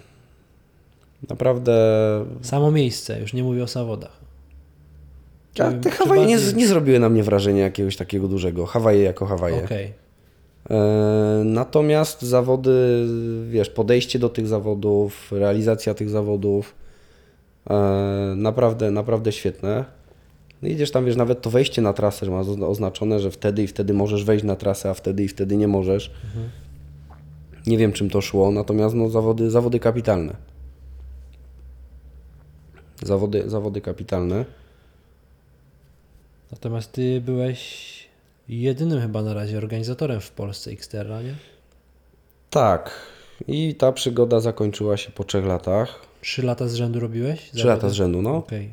Naprawdę. Samo miejsce, już nie mówię o zawodach. A Czy- te Hawaje nie, nie zrobiły na mnie wrażenia jakiegoś takiego dużego. Hawaje jako Hawaje. Okej. E, natomiast zawody, wiesz, podejście do tych zawodów, realizacja tych zawodów, e, naprawdę, naprawdę świetne. No idziesz tam, wiesz, nawet to wejście na trasę, że ma oz- oznaczone, że wtedy i wtedy możesz wejść na trasę, a wtedy i wtedy nie możesz. Nie wiem, czym to szło, natomiast no, zawody, zawody kapitalne. Zawody, zawody kapitalne. Natomiast ty byłeś jedynym chyba na razie organizatorem w Polsce Xterra, nie? Tak. I ta przygoda zakończyła się po trzech latach. Trzy lata z rzędu robiłeś? Trzy lata z rzędu, no. Okej.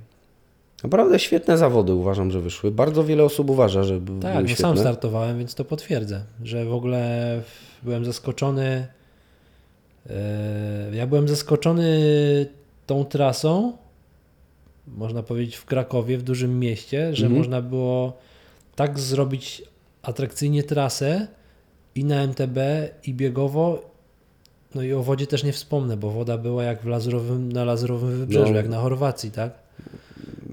Naprawdę świetne zawody uważam, że wyszły. Bardzo wiele osób uważa, że b- Tak, były bo świetne. sam startowałem, więc to potwierdzę, że w ogóle byłem zaskoczony. e, Ja byłem zaskoczony tą trasą, można powiedzieć w Krakowie, w dużym mieście, że Mhm. można było tak zrobić atrakcyjnie trasę, i na MTB, i biegowo. No i o wodzie też nie wspomnę, bo woda była jak w lazurowym, na lazurowym wybrzeżu, No. jak na Chorwacji, tak?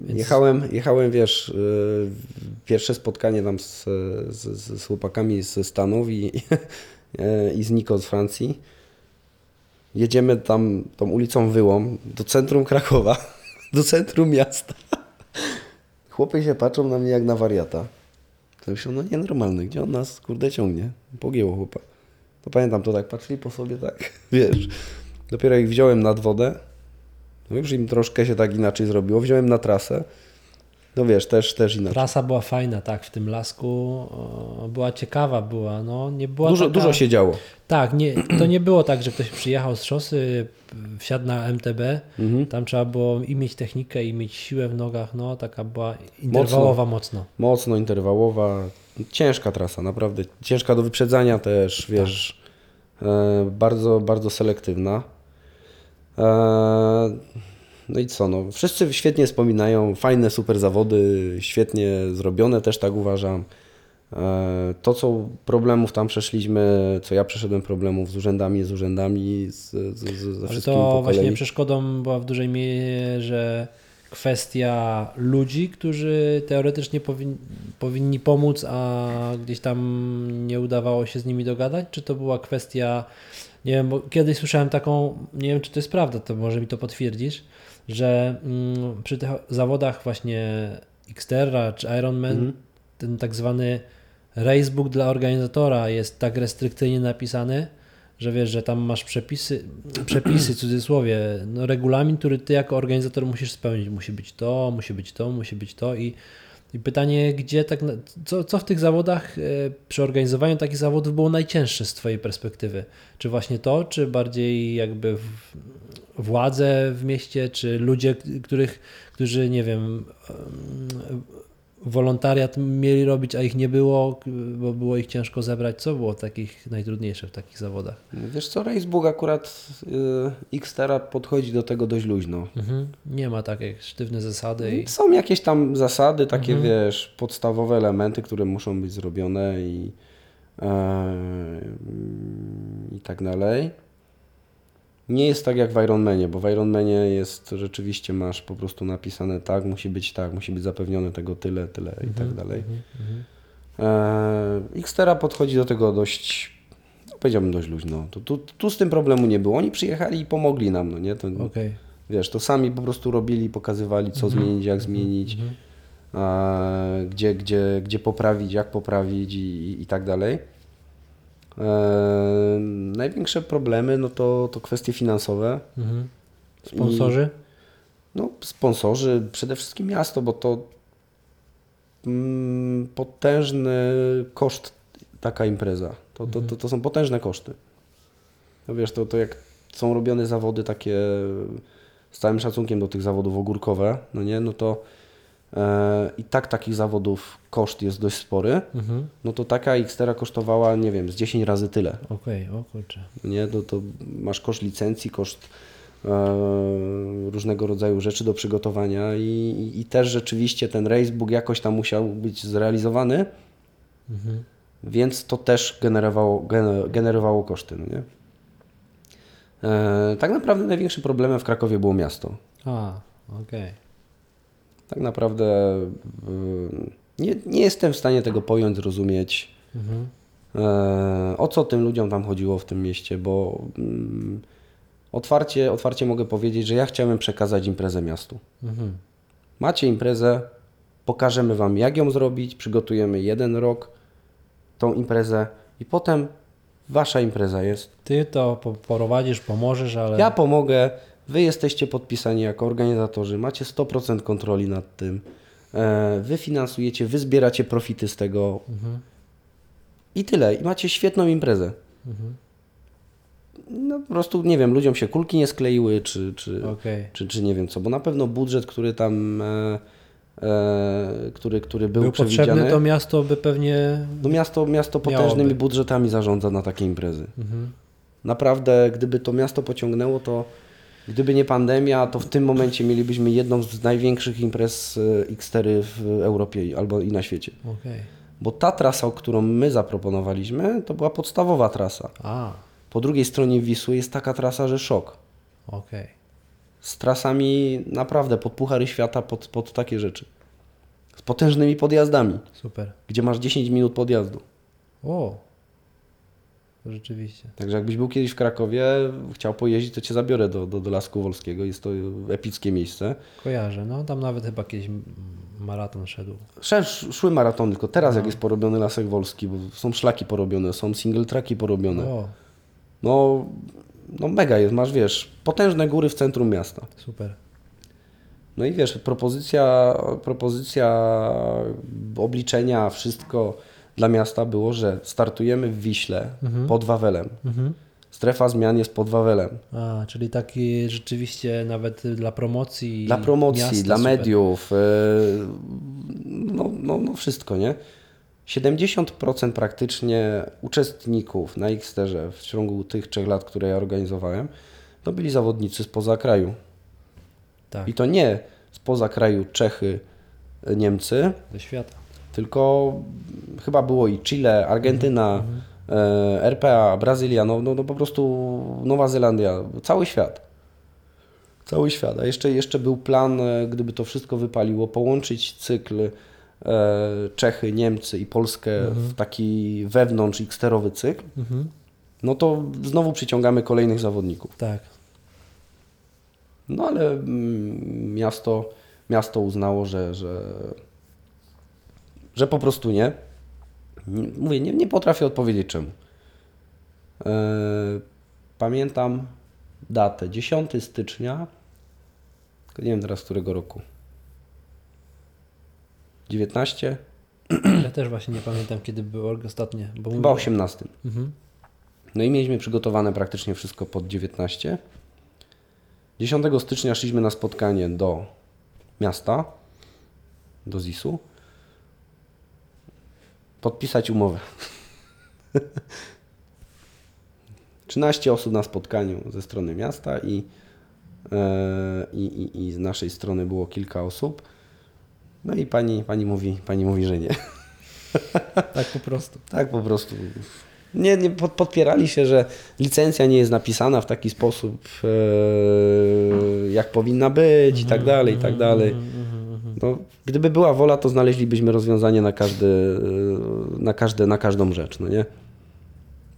Więc- Jechałem, jechałem, wiesz, yy, pierwsze spotkanie tam z, z, z chłopakami ze Stanów i, yy, i z Niko z Francji. Jedziemy tam tą ulicą Wyłom do centrum Krakowa, do centrum miasta. Chłopy się patrzą na mnie jak na wariata. To myślą, no nienormalny, gdzie on nas, kurde, ciągnie? Pogięło chłopa. To pamiętam, to tak patrzyli po sobie, tak, wiesz. Dopiero jak wziąłem nad wodę, no już im troszkę się tak inaczej zrobiło. Wziąłem na trasę. No wiesz, też, też inaczej. Trasa była fajna, tak, w tym lasku. Była ciekawa, była, no, nie była Dużo, taka... dużo się działo. Tak, nie, to nie było tak, że ktoś przyjechał z szosy, wsiadł na MTB, Mhm. tam trzeba było i mieć technikę, i mieć siłę w nogach, no, taka była interwałowa mocno. Mocno interwałowa. Ciężka trasa, naprawdę. Ciężka do wyprzedzania też, wiesz. E, bardzo, bardzo selektywna. E, no i co, no. Wszyscy świetnie wspominają. Fajne, super zawody, świetnie zrobione, też tak uważam. E, To, co problemów tam przeszliśmy, co ja przeszedłem problemów z urzędami, z urzędami, z, z, z, ze Ale wszystkim to po właśnie przeszkodą była w dużej mierze kwestia ludzi, którzy teoretycznie powin, powinni pomóc, a gdzieś tam nie udawało się z nimi dogadać? Czy to była kwestia, nie wiem, bo kiedyś słyszałem taką, nie wiem czy to jest prawda, to może mi to potwierdzisz, że mm, przy tych zawodach właśnie Xterra czy Ironman Mhm. ten tak zwany racebook dla organizatora jest tak restrykcyjnie napisany, że wiesz, że tam masz przepisy, przepisy w cudzysłowie, no regulamin, który ty jako organizator musisz spełnić. Musi być to, musi być to, musi być to i, i pytanie, gdzie tak, co, co w tych zawodach, e, przy organizowaniu takich zawodów było najcięższe z twojej perspektywy? Czy właśnie to, czy bardziej jakby władze w mieście, czy ludzie, których, którzy, nie wiem, em, wolontariat mieli robić, a ich nie było, bo było ich ciężko zebrać. Co było takich najtrudniejsze w takich zawodach? Wiesz co, Racebook akurat y, Xterra podchodzi do tego dość luźno. Mhm. Nie ma takie sztywne zasady i Są jakieś tam zasady, takie Mhm. wiesz, podstawowe elementy, które muszą być zrobione i, e, i tak dalej. Nie jest tak jak w Ironmanie, bo w Ironmanie jest rzeczywiście masz po prostu napisane tak, musi być tak, musi być zapewnione tego tyle, tyle i tak dalej. E, Xterra podchodzi do tego dość, powiedziałbym dość luźno. Tu, tu, tu z tym problemu nie było. Oni przyjechali i pomogli nam, no nie? To, okej. Wiesz, to sami po prostu robili, pokazywali, co zmienić, jak zmienić, gdzie, gdzie, gdzie poprawić, jak poprawić i, i, i tak dalej. E, największe problemy no to, to kwestie finansowe. Mhm. Sponsorzy? No, sponsorzy, przede wszystkim miasto, bo to mm, potężny koszt taka impreza. To, to, to, to są potężne koszty. No wiesz, to, to jak są robione zawody takie z całym szacunkiem do tych zawodów ogórkowe, no nie, no to i tak takich zawodów koszt jest dość spory, Mhm. no to taka Xterra kosztowała, nie wiem, z 10 razy tyle. Okej, o kurczę. Nie, to, to masz koszt licencji, koszt e, różnego rodzaju rzeczy do przygotowania i, i, i też rzeczywiście ten racebook jakoś tam musiał być zrealizowany, Mhm. więc to też generowało, gener- generowało koszty. No nie? E, tak naprawdę największym problemem w Krakowie było miasto. A, okej. Tak naprawdę y, nie, nie jestem w stanie tego pojąć, zrozumieć. Mhm. E, o co tym ludziom tam chodziło w tym mieście, bo mm, otwarcie, otwarcie mogę powiedzieć, że ja chciałem przekazać imprezę miastu. Mhm. Macie imprezę, pokażemy Wam jak ją zrobić, przygotujemy jeden rok tą imprezę i potem Wasza impreza jest. Ty to po- prowadzisz, pomożesz, ale... Ja pomogę, Wy jesteście podpisani jako organizatorzy, macie 100% kontroli nad tym, e, Wy finansujecie, Wy zbieracie profity z tego Mhm. i tyle. I macie świetną imprezę. Mhm. No po prostu, nie wiem, ludziom się kulki nie skleiły, czy, czy, Okej. czy, czy nie wiem co, bo na pewno budżet, który tam, e, e, który, który był, Był potrzebny to miasto, by pewnie... no miasto, miasto Miałoby. potężnymi budżetami zarządza na takie imprezy. Mhm. Naprawdę, gdyby to miasto pociągnęło, to gdyby nie pandemia, to w tym momencie mielibyśmy jedną z największych imprez e, X4 w Europie albo i na świecie. Okej. Bo ta trasa, którą my zaproponowaliśmy, to była podstawowa trasa. A, Po drugiej stronie Wisły jest taka trasa, że szok. okej. Z trasami naprawdę pod puchary świata, pod, pod takie rzeczy. Z potężnymi podjazdami, Super. gdzie masz 10 minut podjazdu. O, rzeczywiście. Także jakbyś był kiedyś w Krakowie, chciał pojeździć, to cię zabiorę do, do, do Lasku Wolskiego. Jest to epickie miejsce. Kojarzę, no tam nawet chyba kiedyś maraton szedł. Szesz, szły maratony, tylko teraz jak jest porobiony Lasek Wolski, bo są szlaki porobione, są single tracki porobione. O, No, no mega jest, masz wiesz, potężne góry w centrum miasta. super. No i wiesz, propozycja, propozycja obliczenia, wszystko dla miasta było, że startujemy w Wiśle pod Wawelem. Mhm. Strefa zmian jest pod Wawelem. A, czyli taki rzeczywiście nawet dla promocji. Dla promocji, miasta dla super. mediów, yy, no, no, no wszystko, nie? 70% praktycznie uczestników na Xterze w ciągu tych trzech lat, które ja organizowałem, to byli zawodnicy spoza kraju. Tak, I to nie spoza kraju Czechy, Niemcy, ze świata. Tylko chyba było i Chile, Argentyna, e, RPA, Brazylia, no, no, no po prostu Nowa Zelandia, cały świat. Cały świat. A jeszcze, jeszcze był plan, e, gdyby to wszystko wypaliło, połączyć cykl e, Czechy, Niemcy i Polskę w taki wewnątrz Xterowy cykl, Mhm. no to znowu przyciągamy kolejnych zawodników. Tak. No ale mm, miasto, miasto uznało, że, że, że po prostu nie. Mówię, nie, nie potrafię odpowiedzieć czemu. E, pamiętam datę, 10 stycznia, nie wiem teraz którego roku. 19? Ja też właśnie nie pamiętam, kiedy było ostatnie. Bo Chyba mówię- 18. Mhm. No i mieliśmy przygotowane praktycznie wszystko pod 19. 10 stycznia szliśmy na spotkanie do miasta, do ZIS-u, podpisać umowę. 13 osób na spotkaniu ze strony miasta i, e, i, i, i z naszej strony było kilka osób. No i pani, pani, mówi, pani mówi, że nie. Tak po prostu. Tak po prostu. Nie, nie pod, podpierali się, że licencja nie jest napisana w taki sposób, e, jak powinna być i tak dalej, i tak dalej. No, gdyby była wola, to znaleźlibyśmy rozwiązanie na, każdy, e, na, każde, na każdą rzecz, no nie?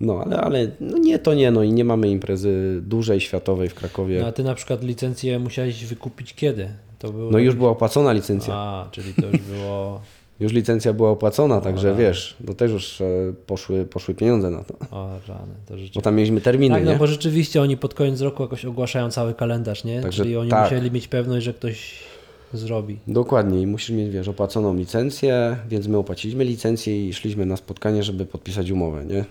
No, ale, ale no nie, to nie, no i nie mamy imprezy dużej, światowej w Krakowie. No, a ty na przykład licencję musiałeś wykupić kiedy? To było... No już była opłacona licencja. A, czyli to już było... Już licencja była opłacona, także wiesz, to też już e, poszły, poszły pieniądze na to. O, rany, to rzeczywiście. Bo tam mieliśmy terminy, Tak, nie? no bo rzeczywiście oni pod koniec roku jakoś ogłaszają cały kalendarz, nie? Także Czyli oni tak. musieli mieć pewność, że ktoś zrobi. Dokładnie i musisz mieć, wiesz, opłaconą licencję, więc my opłaciliśmy licencję i szliśmy na spotkanie, żeby podpisać umowę, nie?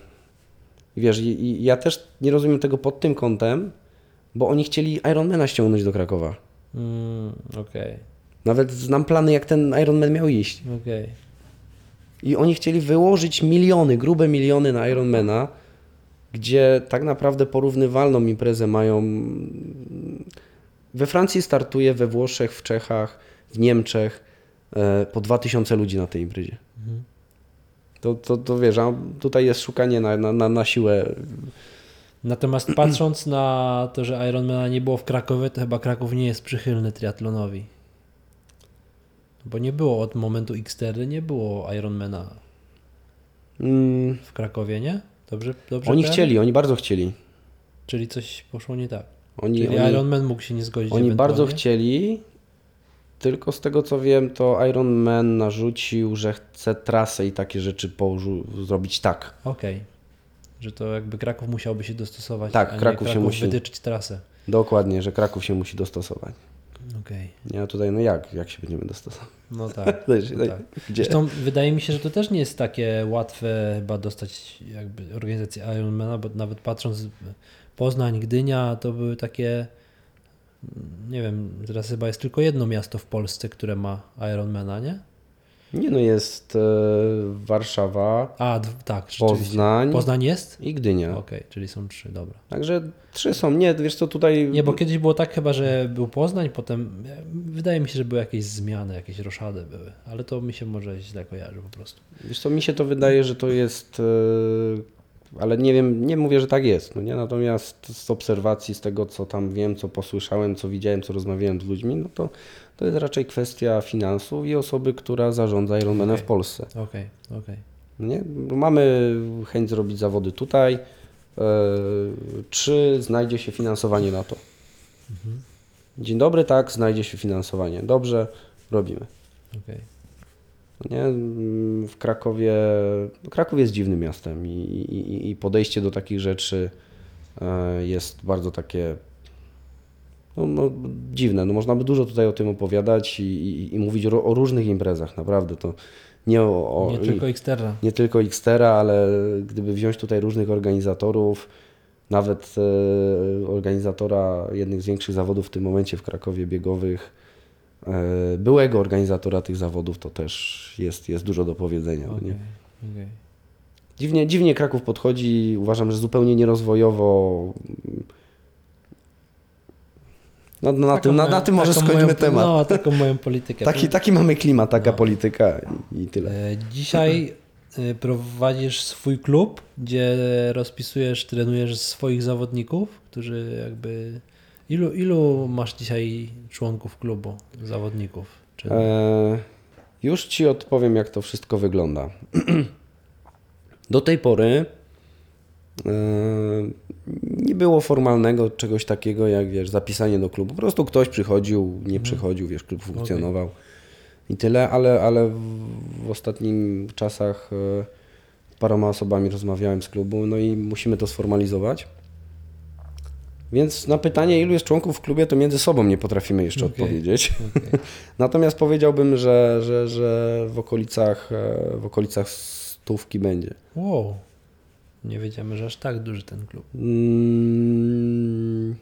I wiesz, i, i ja też nie rozumiem tego pod tym kątem, bo oni chcieli Ironmana ściągnąć do Krakowa. Mm, okej, Nawet znam plany, jak ten Ironman miał iść. okej. I oni chcieli wyłożyć miliony, grube miliony na Ironmana, gdzie tak naprawdę porównywalną imprezę mają. We Francji startuje, we Włoszech, w Czechach, w Niemczech e, po 2000 ludzi na tej imprezie. To, to, to wiesz, a tutaj jest szukanie na, na, na, siłę. Natomiast patrząc na to, że Ironmana nie było w Krakowie, to chyba Kraków nie jest przychylny triatlonowi. Bo nie było od momentu X4, nie było Ironmana Mm, w Krakowie, nie? Dobrze, dobrze oni chcieli, oni bardzo chcieli. Czyli coś poszło nie tak. Oni, Czyli oni, Ironman mógł się nie zgodzić Oni bardzo chcieli, tylko z tego co wiem, to Iron Man narzucił, że chce trasę i takie rzeczy zrobić tak. Okej. Że to jakby Kraków musiałby się dostosować, Tak, nie Kraków się musi. wytyczyć trasę. Dokładnie, że Kraków się musi dostosować. Okej. Nie, a tutaj no jak, jak się będziemy dostosować? No tak. No no, tak. Gdzie? Zresztą wydaje mi się, że to też nie jest takie łatwe chyba dostać jakby organizację Ironmana, bo nawet patrząc Poznań, Gdynia, to były takie nie wiem, teraz chyba jest tylko jedno miasto w Polsce, które ma Ironmana, nie? Nie no, jest e, Warszawa, A, tak. Poznań Poznań jest? i Gdynia. Okej, czyli są trzy, dobra. Także trzy są. Nie, wiesz co, tutaj... Nie, bo kiedyś było tak chyba, że był Poznań, potem e, wydaje mi się, że były jakieś zmiany, jakieś roszady były, ale to mi się może źle kojarzy po prostu. Wiesz co, mi się to wydaje, że to jest... Ale nie wiem, nie mówię, że tak jest. No nie? Natomiast z obserwacji, z tego co tam wiem, co posłyszałem, co widziałem, co rozmawiałem z ludźmi, no to to jest raczej kwestia finansów i osoby, która zarządza Ironmanem Okej. w Polsce. Okej, okej. No Nie? Mamy chęć zrobić zawody tutaj. E, czy znajdzie się finansowanie na to? Dzień dobry, tak, znajdzie się finansowanie. Dobrze, robimy. okej. Nie? Mm, W Krakowie, Kraków jest dziwnym miastem i, i, i podejście do takich rzeczy e, jest bardzo takie no, no, dziwne. No, można by dużo tutaj o tym opowiadać i, i, i mówić o, o różnych imprezach, naprawdę. To nie o, o Nie tylko Xterra. nie tylko Xtera, ale gdyby wziąć tutaj różnych organizatorów, nawet e, organizatora jednych z większych zawodów w tym momencie w Krakowie biegowych, byłego organizatora tych zawodów, to też jest, jest dużo do powiedzenia. Okej, Nie? okej. Dziwnie, dziwnie Kraków podchodzi, uważam, że zupełnie nierozwojowo. No, no, na, Taką tym, na, moją- na tym może skończymy moją, temat. No, taką moją politykę. taki, taki mamy klimat, taka No. polityka i, i tyle. E, Dzisiaj e, prowadzisz swój klub, gdzie rozpisujesz, trenujesz swoich zawodników, którzy jakby... Ilu, ilu masz dzisiaj członków klubu, zawodników? Czy... E, już Ci odpowiem, jak to wszystko wygląda. Do tej pory e, nie było formalnego czegoś takiego, jak wiesz, zapisanie do klubu. Po prostu ktoś przychodził, nie przychodził, wiesz, klub funkcjonował i tyle, ale, ale w, ostatnim czasach e, z paroma osobami rozmawiałem z klubu, no i musimy to sformalizować. Więc na pytanie, ilu jest członków w klubie, to między sobą nie potrafimy jeszcze Okej. odpowiedzieć. Okej. Natomiast powiedziałbym, że, że, że w, okolicach, e, w okolicach stówki będzie. Wow. Nie wiedziałem, że aż tak duży ten klub. Mm,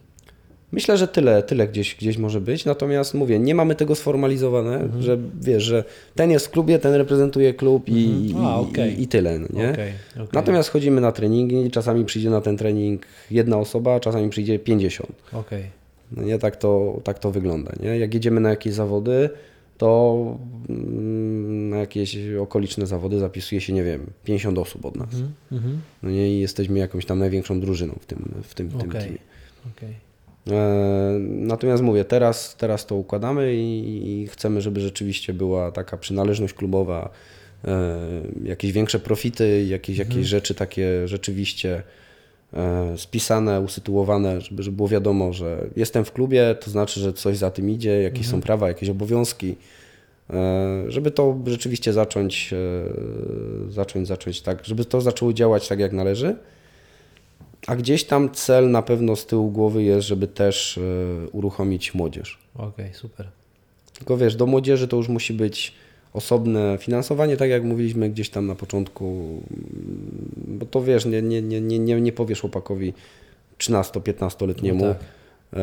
Myślę, że tyle, tyle gdzieś, gdzieś może być. Natomiast mówię, nie mamy tego sformalizowane, Mhm. że wiesz, że ten jest w klubie, ten reprezentuje klub i, Mhm. A, okej. i, i tyle. No nie? Okej, okej. Natomiast chodzimy na treningi, czasami przyjdzie na ten trening jedna osoba, czasami przyjdzie 50. Okej. No nie, tak to, tak to wygląda. Nie? Jak jedziemy na jakieś zawody, to mm, na jakieś okoliczne zawody zapisuje się, nie wiem, 50 osób od nas. Mhm, mhm. No nie, i jesteśmy jakąś tam największą drużyną w tym, w tym, w tym teamie. E, natomiast mówię, teraz, teraz to układamy i, i chcemy, żeby rzeczywiście była taka przynależność klubowa, e, jakieś większe profity, jakieś, jakieś rzeczy takie rzeczywiście e, spisane, usytuowane, żeby, żeby było wiadomo, że jestem w klubie, to znaczy, że coś za tym idzie, jakieś są prawa, jakieś obowiązki, żeby to rzeczywiście zacząć, zacząć, zacząć tak, żeby to zaczęło działać tak, jak należy. A gdzieś tam cel na pewno z tyłu głowy jest, żeby też e, uruchomić młodzież. Okej, super. Tylko wiesz, do młodzieży to już musi być osobne finansowanie, tak jak mówiliśmy gdzieś tam na początku, mm, bo to wiesz, nie, nie, nie, nie, nie, powiesz chłopakowi 13-15-letniemu, No tak. e,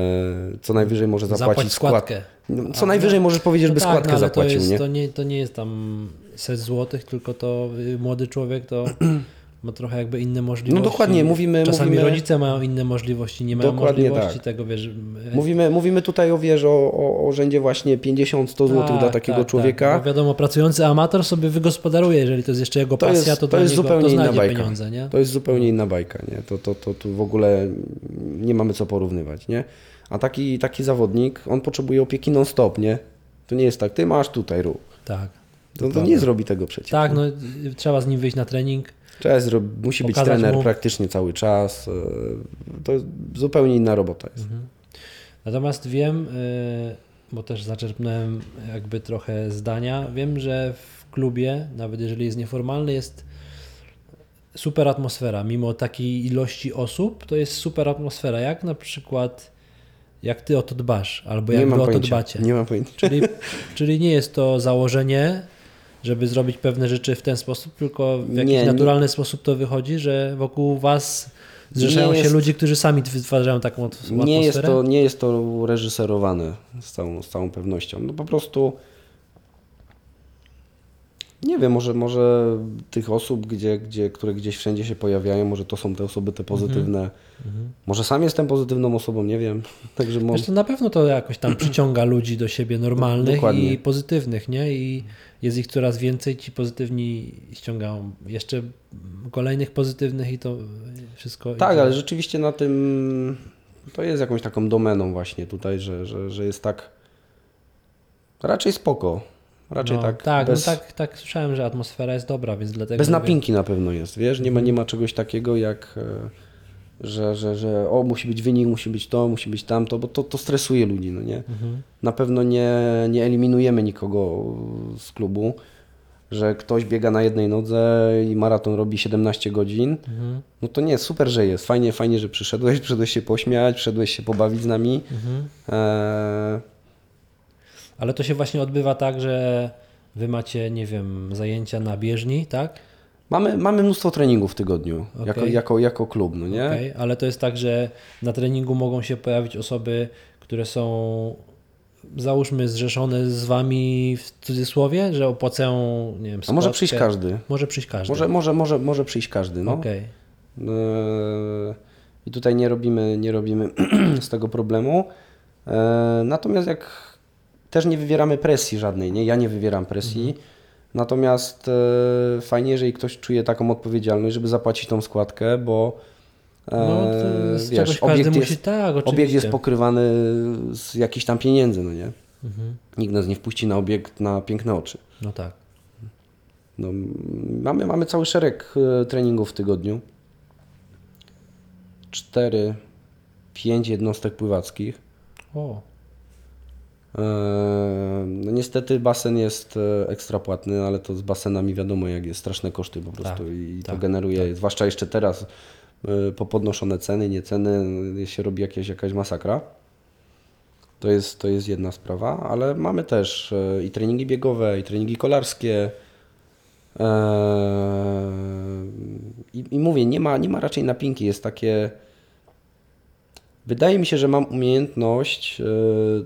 co najwyżej może zapłacić Zapłać skład. składkę. No, co najwyżej możesz powiedzieć, żeby No tak, składkę no, zapłacił, to jest, nie? To nie? To nie jest tam set złotych, tylko to y, młody człowiek to ma trochę jakby inne możliwości. No dokładnie, mówimy- Czasami mówimy- rodzice mają inne możliwości, nie mają Dokładnie możliwości tak. tego, wiesz... e, Mówimy, mówimy tutaj o, wiesz, o, o, rzędzie właśnie 50-100 zł tak, dla takiego tak, człowieka. Tak. Bo wiadomo, pracujący amator sobie wygospodaruje, jeżeli to jest jeszcze jego To pasja, jest- to, to dla jest niego zupełnie to inna bajka. pieniądze, nie? To jest zupełnie inna bajka, nie? To, to, to tu w ogóle nie mamy co porównywać, nie? A taki, taki zawodnik, on potrzebuje opieki non-stop, nie? To nie jest tak, ty masz tutaj rób. Tak. To, to prawda. nie zrobi tego przecież. Tak, no trzeba z nim wyjść na trening. Trzeba zro... Musi być Pokazać trener mu- praktycznie cały czas. e, To jest zupełnie inna robota jest. Natomiast wiem, y, bo też zaczerpnąłem jakby trochę zdania, wiem, że w klubie, nawet jeżeli jest nieformalny, jest super atmosfera. Mimo takiej ilości osób, to jest super atmosfera. Jak na przykład, jak ty o to dbasz, albo jak nie wy o to pojęcia. dbacie. Nie mam pojęcia. Czyli, czyli nie jest to założenie, żeby zrobić pewne rzeczy w ten sposób, tylko w jakiś Nie, nie. naturalny sposób to wychodzi, że wokół was zrzeszają Nie się jest- ludzie, którzy sami wytwarzają taką at- atmosferę. Nie jest, to, nie jest to reżyserowane z całą, z całą pewnością. No po prostu Nie wiem, może, może tych osób, gdzie, gdzie, które gdzieś wszędzie się pojawiają, może to są te osoby te pozytywne. Może sam jestem pozytywną osobą, nie wiem. Także Wiesz, to na pewno to jakoś tam przyciąga ludzi do siebie normalnych Dokładnie. i pozytywnych, nie? I jest ich coraz więcej, ci pozytywni ściągają jeszcze kolejnych pozytywnych i to wszystko. Tak, ale rzeczywiście na tym to jest jakąś taką domeną właśnie tutaj, że, że, że jest tak raczej spoko. Raczej no, tak, tak, bez, no tak, tak słyszałem, że atmosfera jest dobra, więc dlatego. bez napinki na pewno jest, wiesz? Nie ma, nie ma czegoś takiego jak, e, że, że, że o, musi być wynik, musi być to, musi być tamto, bo to, to stresuje ludzi, no nie? Mhm. Na pewno nie, nie eliminujemy nikogo z klubu, że ktoś biega na jednej nodze i maraton robi 17 godzin. Mhm. No to nie, super, że jest. Fajnie, fajnie, że przyszedłeś, przyszedłeś się pośmiać, przyszedłeś się pobawić z nami. Mhm. Eee, Ale to się właśnie odbywa tak, że wy macie, nie wiem, zajęcia na bieżni, tak? Mamy, mamy mnóstwo treningów w tygodniu, Okej. jako, jako, jako klub, no nie? Okej, ale to jest tak, że na treningu mogą się pojawić osoby, które są załóżmy zrzeszone z wami w cudzysłowie, że opłacają, nie wiem, A może przyjść każdy. Może przyjść każdy. Może, może, może, może przyjść każdy, no. Okej. Eee, I tutaj nie robimy, nie robimy z tego problemu. Eee, natomiast jak też nie wywieramy presji żadnej, nie? Ja nie wywieram presji. Mhm. Natomiast e, fajnie, jeżeli ktoś czuje taką odpowiedzialność, żeby zapłacić tą składkę, bo e, No, z wiesz, obiekt, musi, jest, tak, obiekt jest pokrywany z jakichś tam pieniędzy, no nie? Mhm. Nikt nas nie wpuści na obiekt na piękne oczy. No tak. No, mamy, mamy cały szereg e, treningów w tygodniu. Cztery, pięć jednostek pływackich. O, No niestety basen jest e, ekstra płatny, ale to z basenami wiadomo jak jest, straszne koszty po prostu Tak, i to tak, generuje, zwłaszcza jeszcze teraz e, po podnoszone ceny, nie ceny, no, się robi jakieś, jakaś masakra. To jest, to jest jedna sprawa, ale mamy też e, i treningi biegowe, i treningi kolarskie. E, I, I mówię, nie ma, nie ma raczej napinki, jest takie. Wydaje mi się, że mam umiejętność e,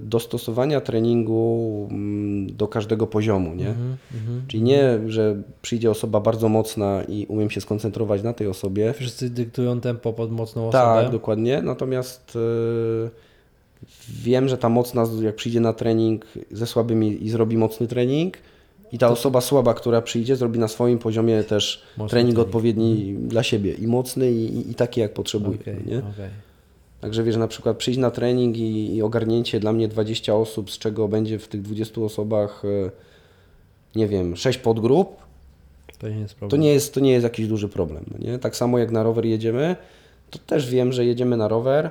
dostosowania treningu mm, do każdego poziomu, nie? mhm, mhm. Czyli nie, że przyjdzie osoba bardzo mocna i umiem się skoncentrować na tej osobie. Wszyscy dyktują tempo pod mocną osobę. Tak, dokładnie. Natomiast e, wiem, że ta mocna, jak przyjdzie na trening ze słabymi i zrobi mocny trening, i ta osoba słaba, która przyjdzie, zrobi na swoim poziomie też trening, trening. odpowiedni dla siebie i mocny, i, i, taki, jak potrzebuje. Okej, nie? okej. Także wiesz, na przykład przyjść na trening i, i ogarnięcie dla mnie 20 osób, z czego będzie w tych 20 osobach, e, nie wiem, 6 podgrup, To nie jest to problem. nie jest, to nie jest jakiś duży problem. No nie? Tak samo jak na rower jedziemy, to też wiem, że jedziemy na rower.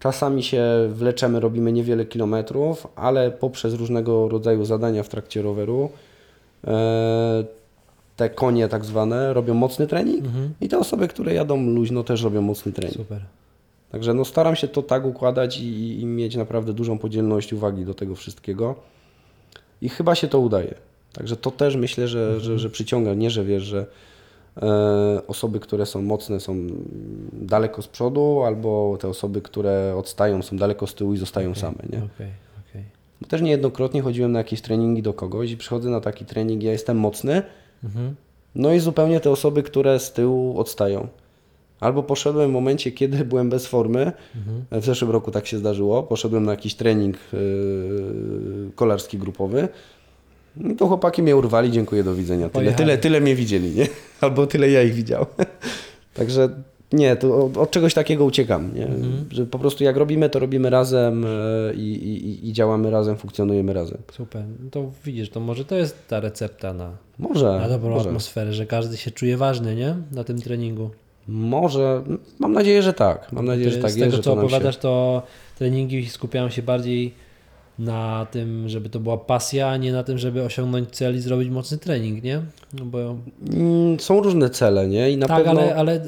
Czasami się wleczemy, robimy niewiele kilometrów, ale poprzez różnego rodzaju zadania w trakcie roweru e, te konie tak zwane robią mocny trening Mhm. i te osoby, które jadą luźno też robią mocny trening. Super. Także no staram się to tak układać i, i mieć naprawdę dużą podzielność uwagi do tego wszystkiego. I chyba się to udaje. Także to też myślę, że, że, że przyciąga. Nie, że wiesz, że e, osoby, które są mocne są daleko z przodu, albo te osoby, które odstają są daleko z tyłu i zostają same. Nie? Okej, okej. Bo też niejednokrotnie chodziłem na jakieś treningi do kogoś i przychodzę na taki trening, ja jestem mocny, Mhm. no i zupełnie te osoby, które z tyłu odstają. Albo poszedłem w momencie, kiedy byłem bez formy, w zeszłym roku tak się zdarzyło, poszedłem na jakiś trening yy, kolarski grupowy, no to chłopaki mnie urwali, dziękuję, do widzenia. Tyle, tyle, tyle mnie widzieli, nie? Albo tyle ja ich widział. Także nie, to od, od czegoś takiego uciekam, nie? Że po prostu jak robimy, to robimy razem e, i, i, i działamy razem, funkcjonujemy razem. Super. No to widzisz, to może to jest ta recepta na, Może, na dobrą może. atmosferę, że każdy się czuje ważny, nie? Na tym treningu. Może, mam nadzieję, że tak. Mam nadzieję, że Ty tak Z jest, tego, że co nam się... opowiadasz, to treningi skupiają się bardziej na tym, żeby to była pasja, a nie na tym, żeby osiągnąć cel i zrobić mocny trening, nie? No bo Mm, Są różne cele, nie? I na tak, pewno... ale, ale e,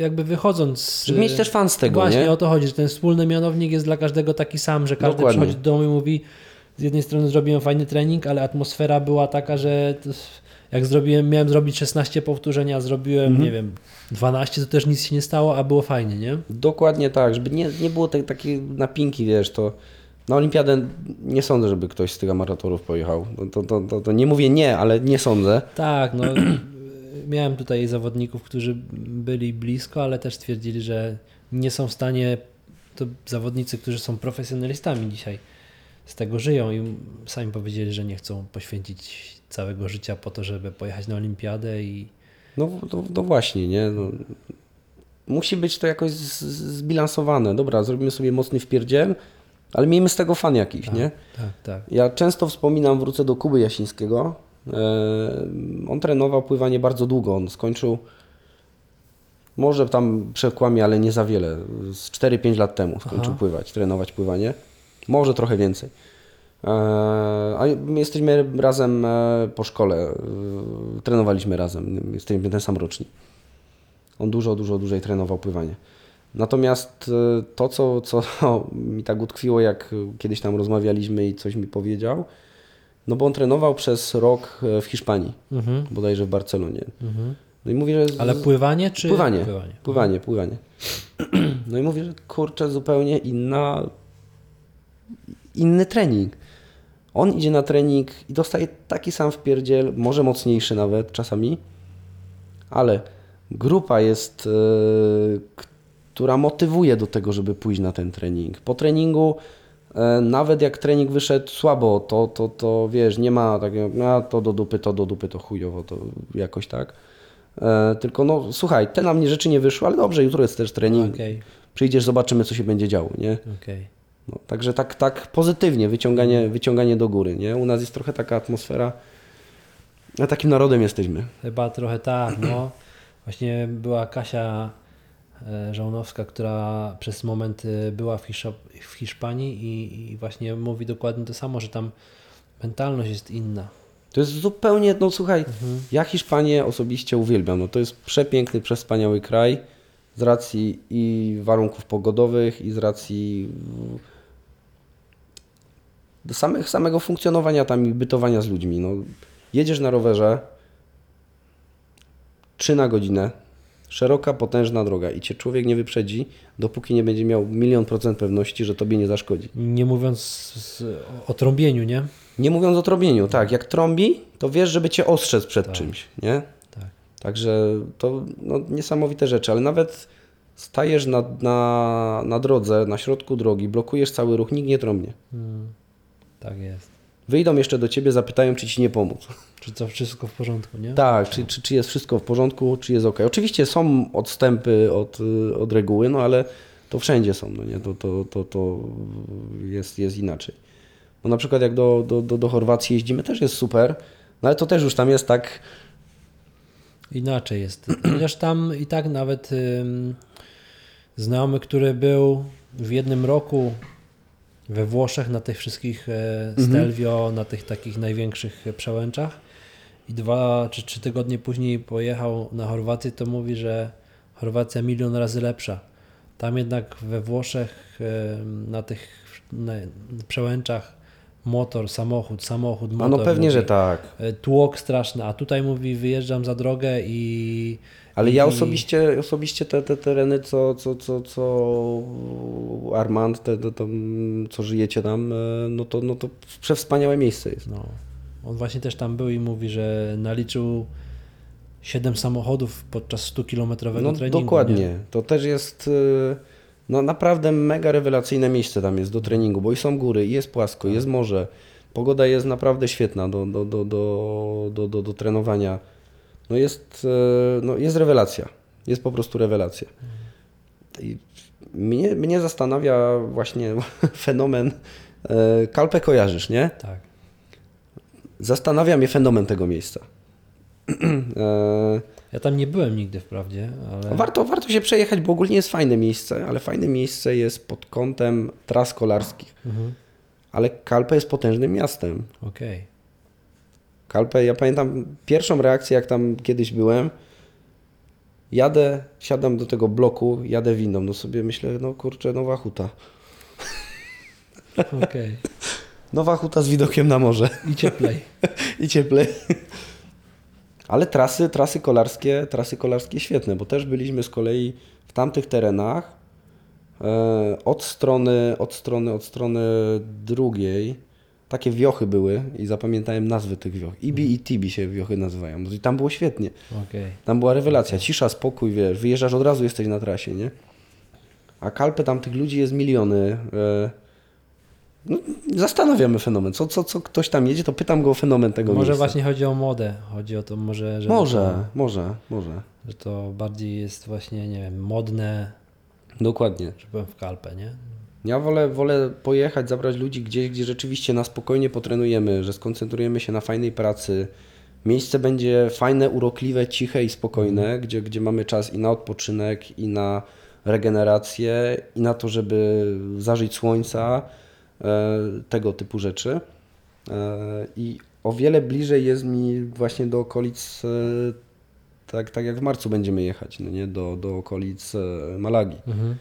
jakby wychodząc z... Żeby mieć też fan z tego, Właśnie nie? o to chodzi, że ten wspólny mianownik jest dla każdego taki sam, że każdy Dokładnie. przychodzi do domu i mówi z jednej strony zrobiłem fajny trening, ale atmosfera była taka, że jak zrobiłem, miałem zrobić 16 powtórzeń, a zrobiłem, Mhm. nie wiem, 12, to też nic się nie stało, a było fajnie, nie? Dokładnie tak, żeby nie, nie było te, takiej napinki, wiesz, to Na olimpiadę nie sądzę, żeby ktoś z tych amatorów pojechał. No To, to, to, to nie mówię nie, ale nie sądzę. Tak, no miałem tutaj zawodników, którzy byli blisko, ale też stwierdzili, że nie są w stanie, to zawodnicy, którzy są profesjonalistami dzisiaj, z tego żyją i sami powiedzieli, że nie chcą poświęcić całego życia po to, żeby pojechać na olimpiadę i No, no, no właśnie, nie? No, musi być to jakoś zbilansowane. Dobra, zrobimy sobie mocny wpierdziel, ale miejmy z tego fan jakiś, nie? tak, tak. Ja często wspominam, wrócę do Kuby Jasińskiego. E, On trenował pływanie bardzo długo. On skończył, może tam przekłamie, ale nie za wiele. Z 4-5 lat temu skończył Aha. pływać, trenować pływanie. Może trochę więcej. E, A my jesteśmy razem e, po szkole. e, Trenowaliśmy razem. Jesteśmy ten sam rocznik. On dużo, dużo dłużej trenował pływanie. Natomiast to, co, co mi tak utkwiło, jak kiedyś tam rozmawialiśmy i coś mi powiedział, no bo on trenował przez rok w Hiszpanii, Mhm, bodajże w Barcelonie. mhm. No i mówi, że... Ale pływanie czy Pływanie, pływanie? pływanie, pływanie. No i mówię, że kurczę, zupełnie inna, inny trening. On idzie na trening i dostaje taki sam wpierdziel, może mocniejszy nawet czasami, ale grupa jest, e, która motywuje do tego, żeby pójść na ten trening. Po treningu, e, nawet jak trening wyszedł słabo, to, to, to wiesz, nie ma takiego, a to do dupy, to do dupy, to chujowo, to jakoś tak. E, tylko no słuchaj, te na mnie rzeczy nie wyszły, ale dobrze, jutro jest też trening. Okej, Przyjdziesz, zobaczymy, co się będzie działo, nie? okej. No, także tak, tak pozytywnie, wyciąganie, wyciąganie do góry, nie? U nas jest trochę taka atmosfera, a takim narodem jesteśmy. Chyba trochę tak, no. Właśnie była Kasia e, Żołnowska, która przez moment e, była w, Hiszop, w Hiszpanii i, i właśnie mówi dokładnie to samo, że tam mentalność jest inna. To jest zupełnie, no słuchaj, ja Hiszpanię osobiście uwielbiam. No, to jest przepiękny, przewspaniały kraj z racji i warunków pogodowych, i z racji mm, samych, samego funkcjonowania tam i bytowania z ludźmi. No, jedziesz na rowerze 3 na godzinę, szeroka, potężna droga i cię człowiek nie wyprzedzi, dopóki nie będzie miał milion procent pewności, że tobie nie zaszkodzi. Nie mówiąc o trąbieniu, nie? Nie mówiąc o trąbieniu, tak, jak trąbi, to wiesz, żeby cię ostrzec przed czymś, nie? Tak. Także to no, niesamowite rzeczy, ale nawet stajesz na, na, na drodze, na środku drogi, blokujesz cały ruch, nikt nie trąbnie. Mm, tak jest. Wyjdą jeszcze do ciebie, zapytają, czy ci nie pomóc. Czy to wszystko w porządku, nie? Tak, czy, czy, czy jest wszystko w porządku, czy jest ok. Oczywiście są odstępy od, od reguły, no ale to wszędzie są, no nie? To, to, to, to jest, jest inaczej. No na przykład jak do, do, do, do Chorwacji jeździmy, też jest super, no ale to też już tam jest tak, Inaczej jest. Chociaż tam i tak nawet ym, znajomy, który był w jednym roku we Włoszech na tych wszystkich e, Stelvio, na tych takich największych e, przełęczach i dwa czy trzy tygodnie później pojechał na Chorwację, to mówi, że Chorwacja milion razy lepsza. Tam jednak we Włoszech em, na tych na, przełęczach motor, samochód, samochód, a motor. no pewnie, mówi. że tak. E, tłok straszny, a tutaj mówi wyjeżdżam za drogę i... Ale i, ja osobiście, osobiście te, te tereny, co, co, co, co Armand, te, te, tam, co żyjecie tam, e, no to, no to przewspaniałe miejsce jest. No, on właśnie też tam był i mówi, że naliczył 7 samochodów podczas 100-kilometrowego No treningu. dokładnie. Nie? To też jest e, no, naprawdę mega rewelacyjne miejsce tam jest do treningu, bo i są góry, i jest płasko, jest morze. Pogoda jest naprawdę świetna do, do, do, do, do, do, do trenowania. No jest, e, no jest rewelacja. Jest po prostu rewelacja. I mnie, mnie zastanawia właśnie fenomen. e, Kalpę kojarzysz, nie? Tak. Zastanawia mnie fenomen tego miejsca. E, Ja tam nie byłem nigdy wprawdzie, ale Warto, warto się przejechać, bo ogólnie jest fajne miejsce, ale fajne miejsce jest pod kątem tras kolarskich. Mhm. Ale Kalpe jest potężnym miastem. okej. Kalpe, ja pamiętam pierwszą reakcję, jak tam kiedyś byłem. Jadę, siadam do tego bloku, jadę windą, no sobie myślę, no kurczę, nowa huta. Okej. Nowa huta z widokiem na morze I cieplej. i cieplej. Ale trasy, trasy kolarskie, trasy kolarskie świetne, bo też byliśmy z kolei w tamtych terenach. E, od strony, od strony, od strony drugiej takie wiochy były i zapamiętałem nazwy tych wioch. Ibi i Tibi się wiochy nazywają. I tam było świetnie. Okej. Tam była rewelacja, cisza, spokój, wiesz, wyjeżdżasz od razu, jesteś na trasie, nie? A Kalpę tam tych ludzi jest miliony. E, no, zastanawiamy fenomen. Co, co, co ktoś tam jedzie, to pytam go o fenomen tego Może miejsca. właśnie chodzi o modę. Chodzi o to może, że Może, może, może. że to bardziej jest właśnie, nie wiem, modne, Dokładnie. że powiem w kalpę, nie? Ja wolę, wolę pojechać, zabrać ludzi gdzieś, gdzie rzeczywiście na spokojnie potrenujemy, że skoncentrujemy się na fajnej pracy. Miejsce będzie fajne, urokliwe, ciche i spokojne, gdzie, gdzie mamy czas i na odpoczynek, i na regenerację, i na to, żeby zażyć słońca, e, tego typu rzeczy. E, I o wiele bliżej jest mi właśnie do okolic, e, tak, tak jak w marcu będziemy jechać, no nie? Do, do okolic Malagi Mhm.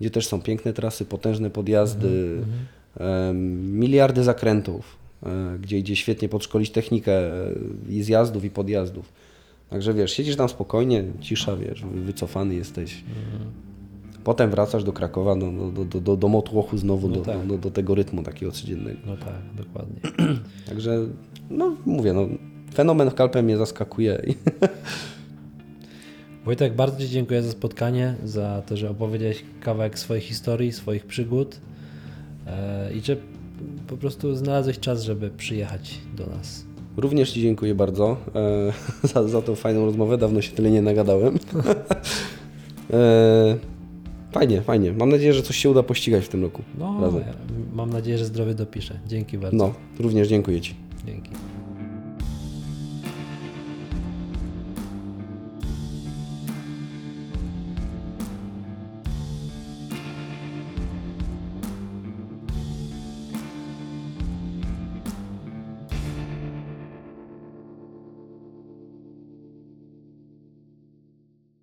Gdzie też są piękne trasy, potężne podjazdy, em, miliardy zakrętów, e, gdzie idzie świetnie podszkolić technikę e, i zjazdów i podjazdów. Także wiesz, siedzisz tam spokojnie, cisza, wiesz, wy- wycofany jesteś. Potem wracasz do Krakowa, do, do, do, do, do, do motłochu znowu, No do, tak. do, do tego rytmu takiego codziennego. No tak, dokładnie. Także, no mówię, no, fenomen w Kalpę mnie zaskakuje. i- Wojtek, bardzo Ci dziękuję za spotkanie, za to, że opowiedziałeś kawałek swojej historii, swoich przygód e, i że po prostu znalazłeś czas, żeby przyjechać do nas. Również Ci dziękuję bardzo e, za, za tą fajną rozmowę. Dawno się tyle nie nagadałem. e, fajnie, fajnie. Mam nadzieję, że coś się uda pościgać w tym roku. No, ja mam nadzieję, że zdrowie dopiszę. Dzięki bardzo. No, również dziękuję Ci. Dzięki.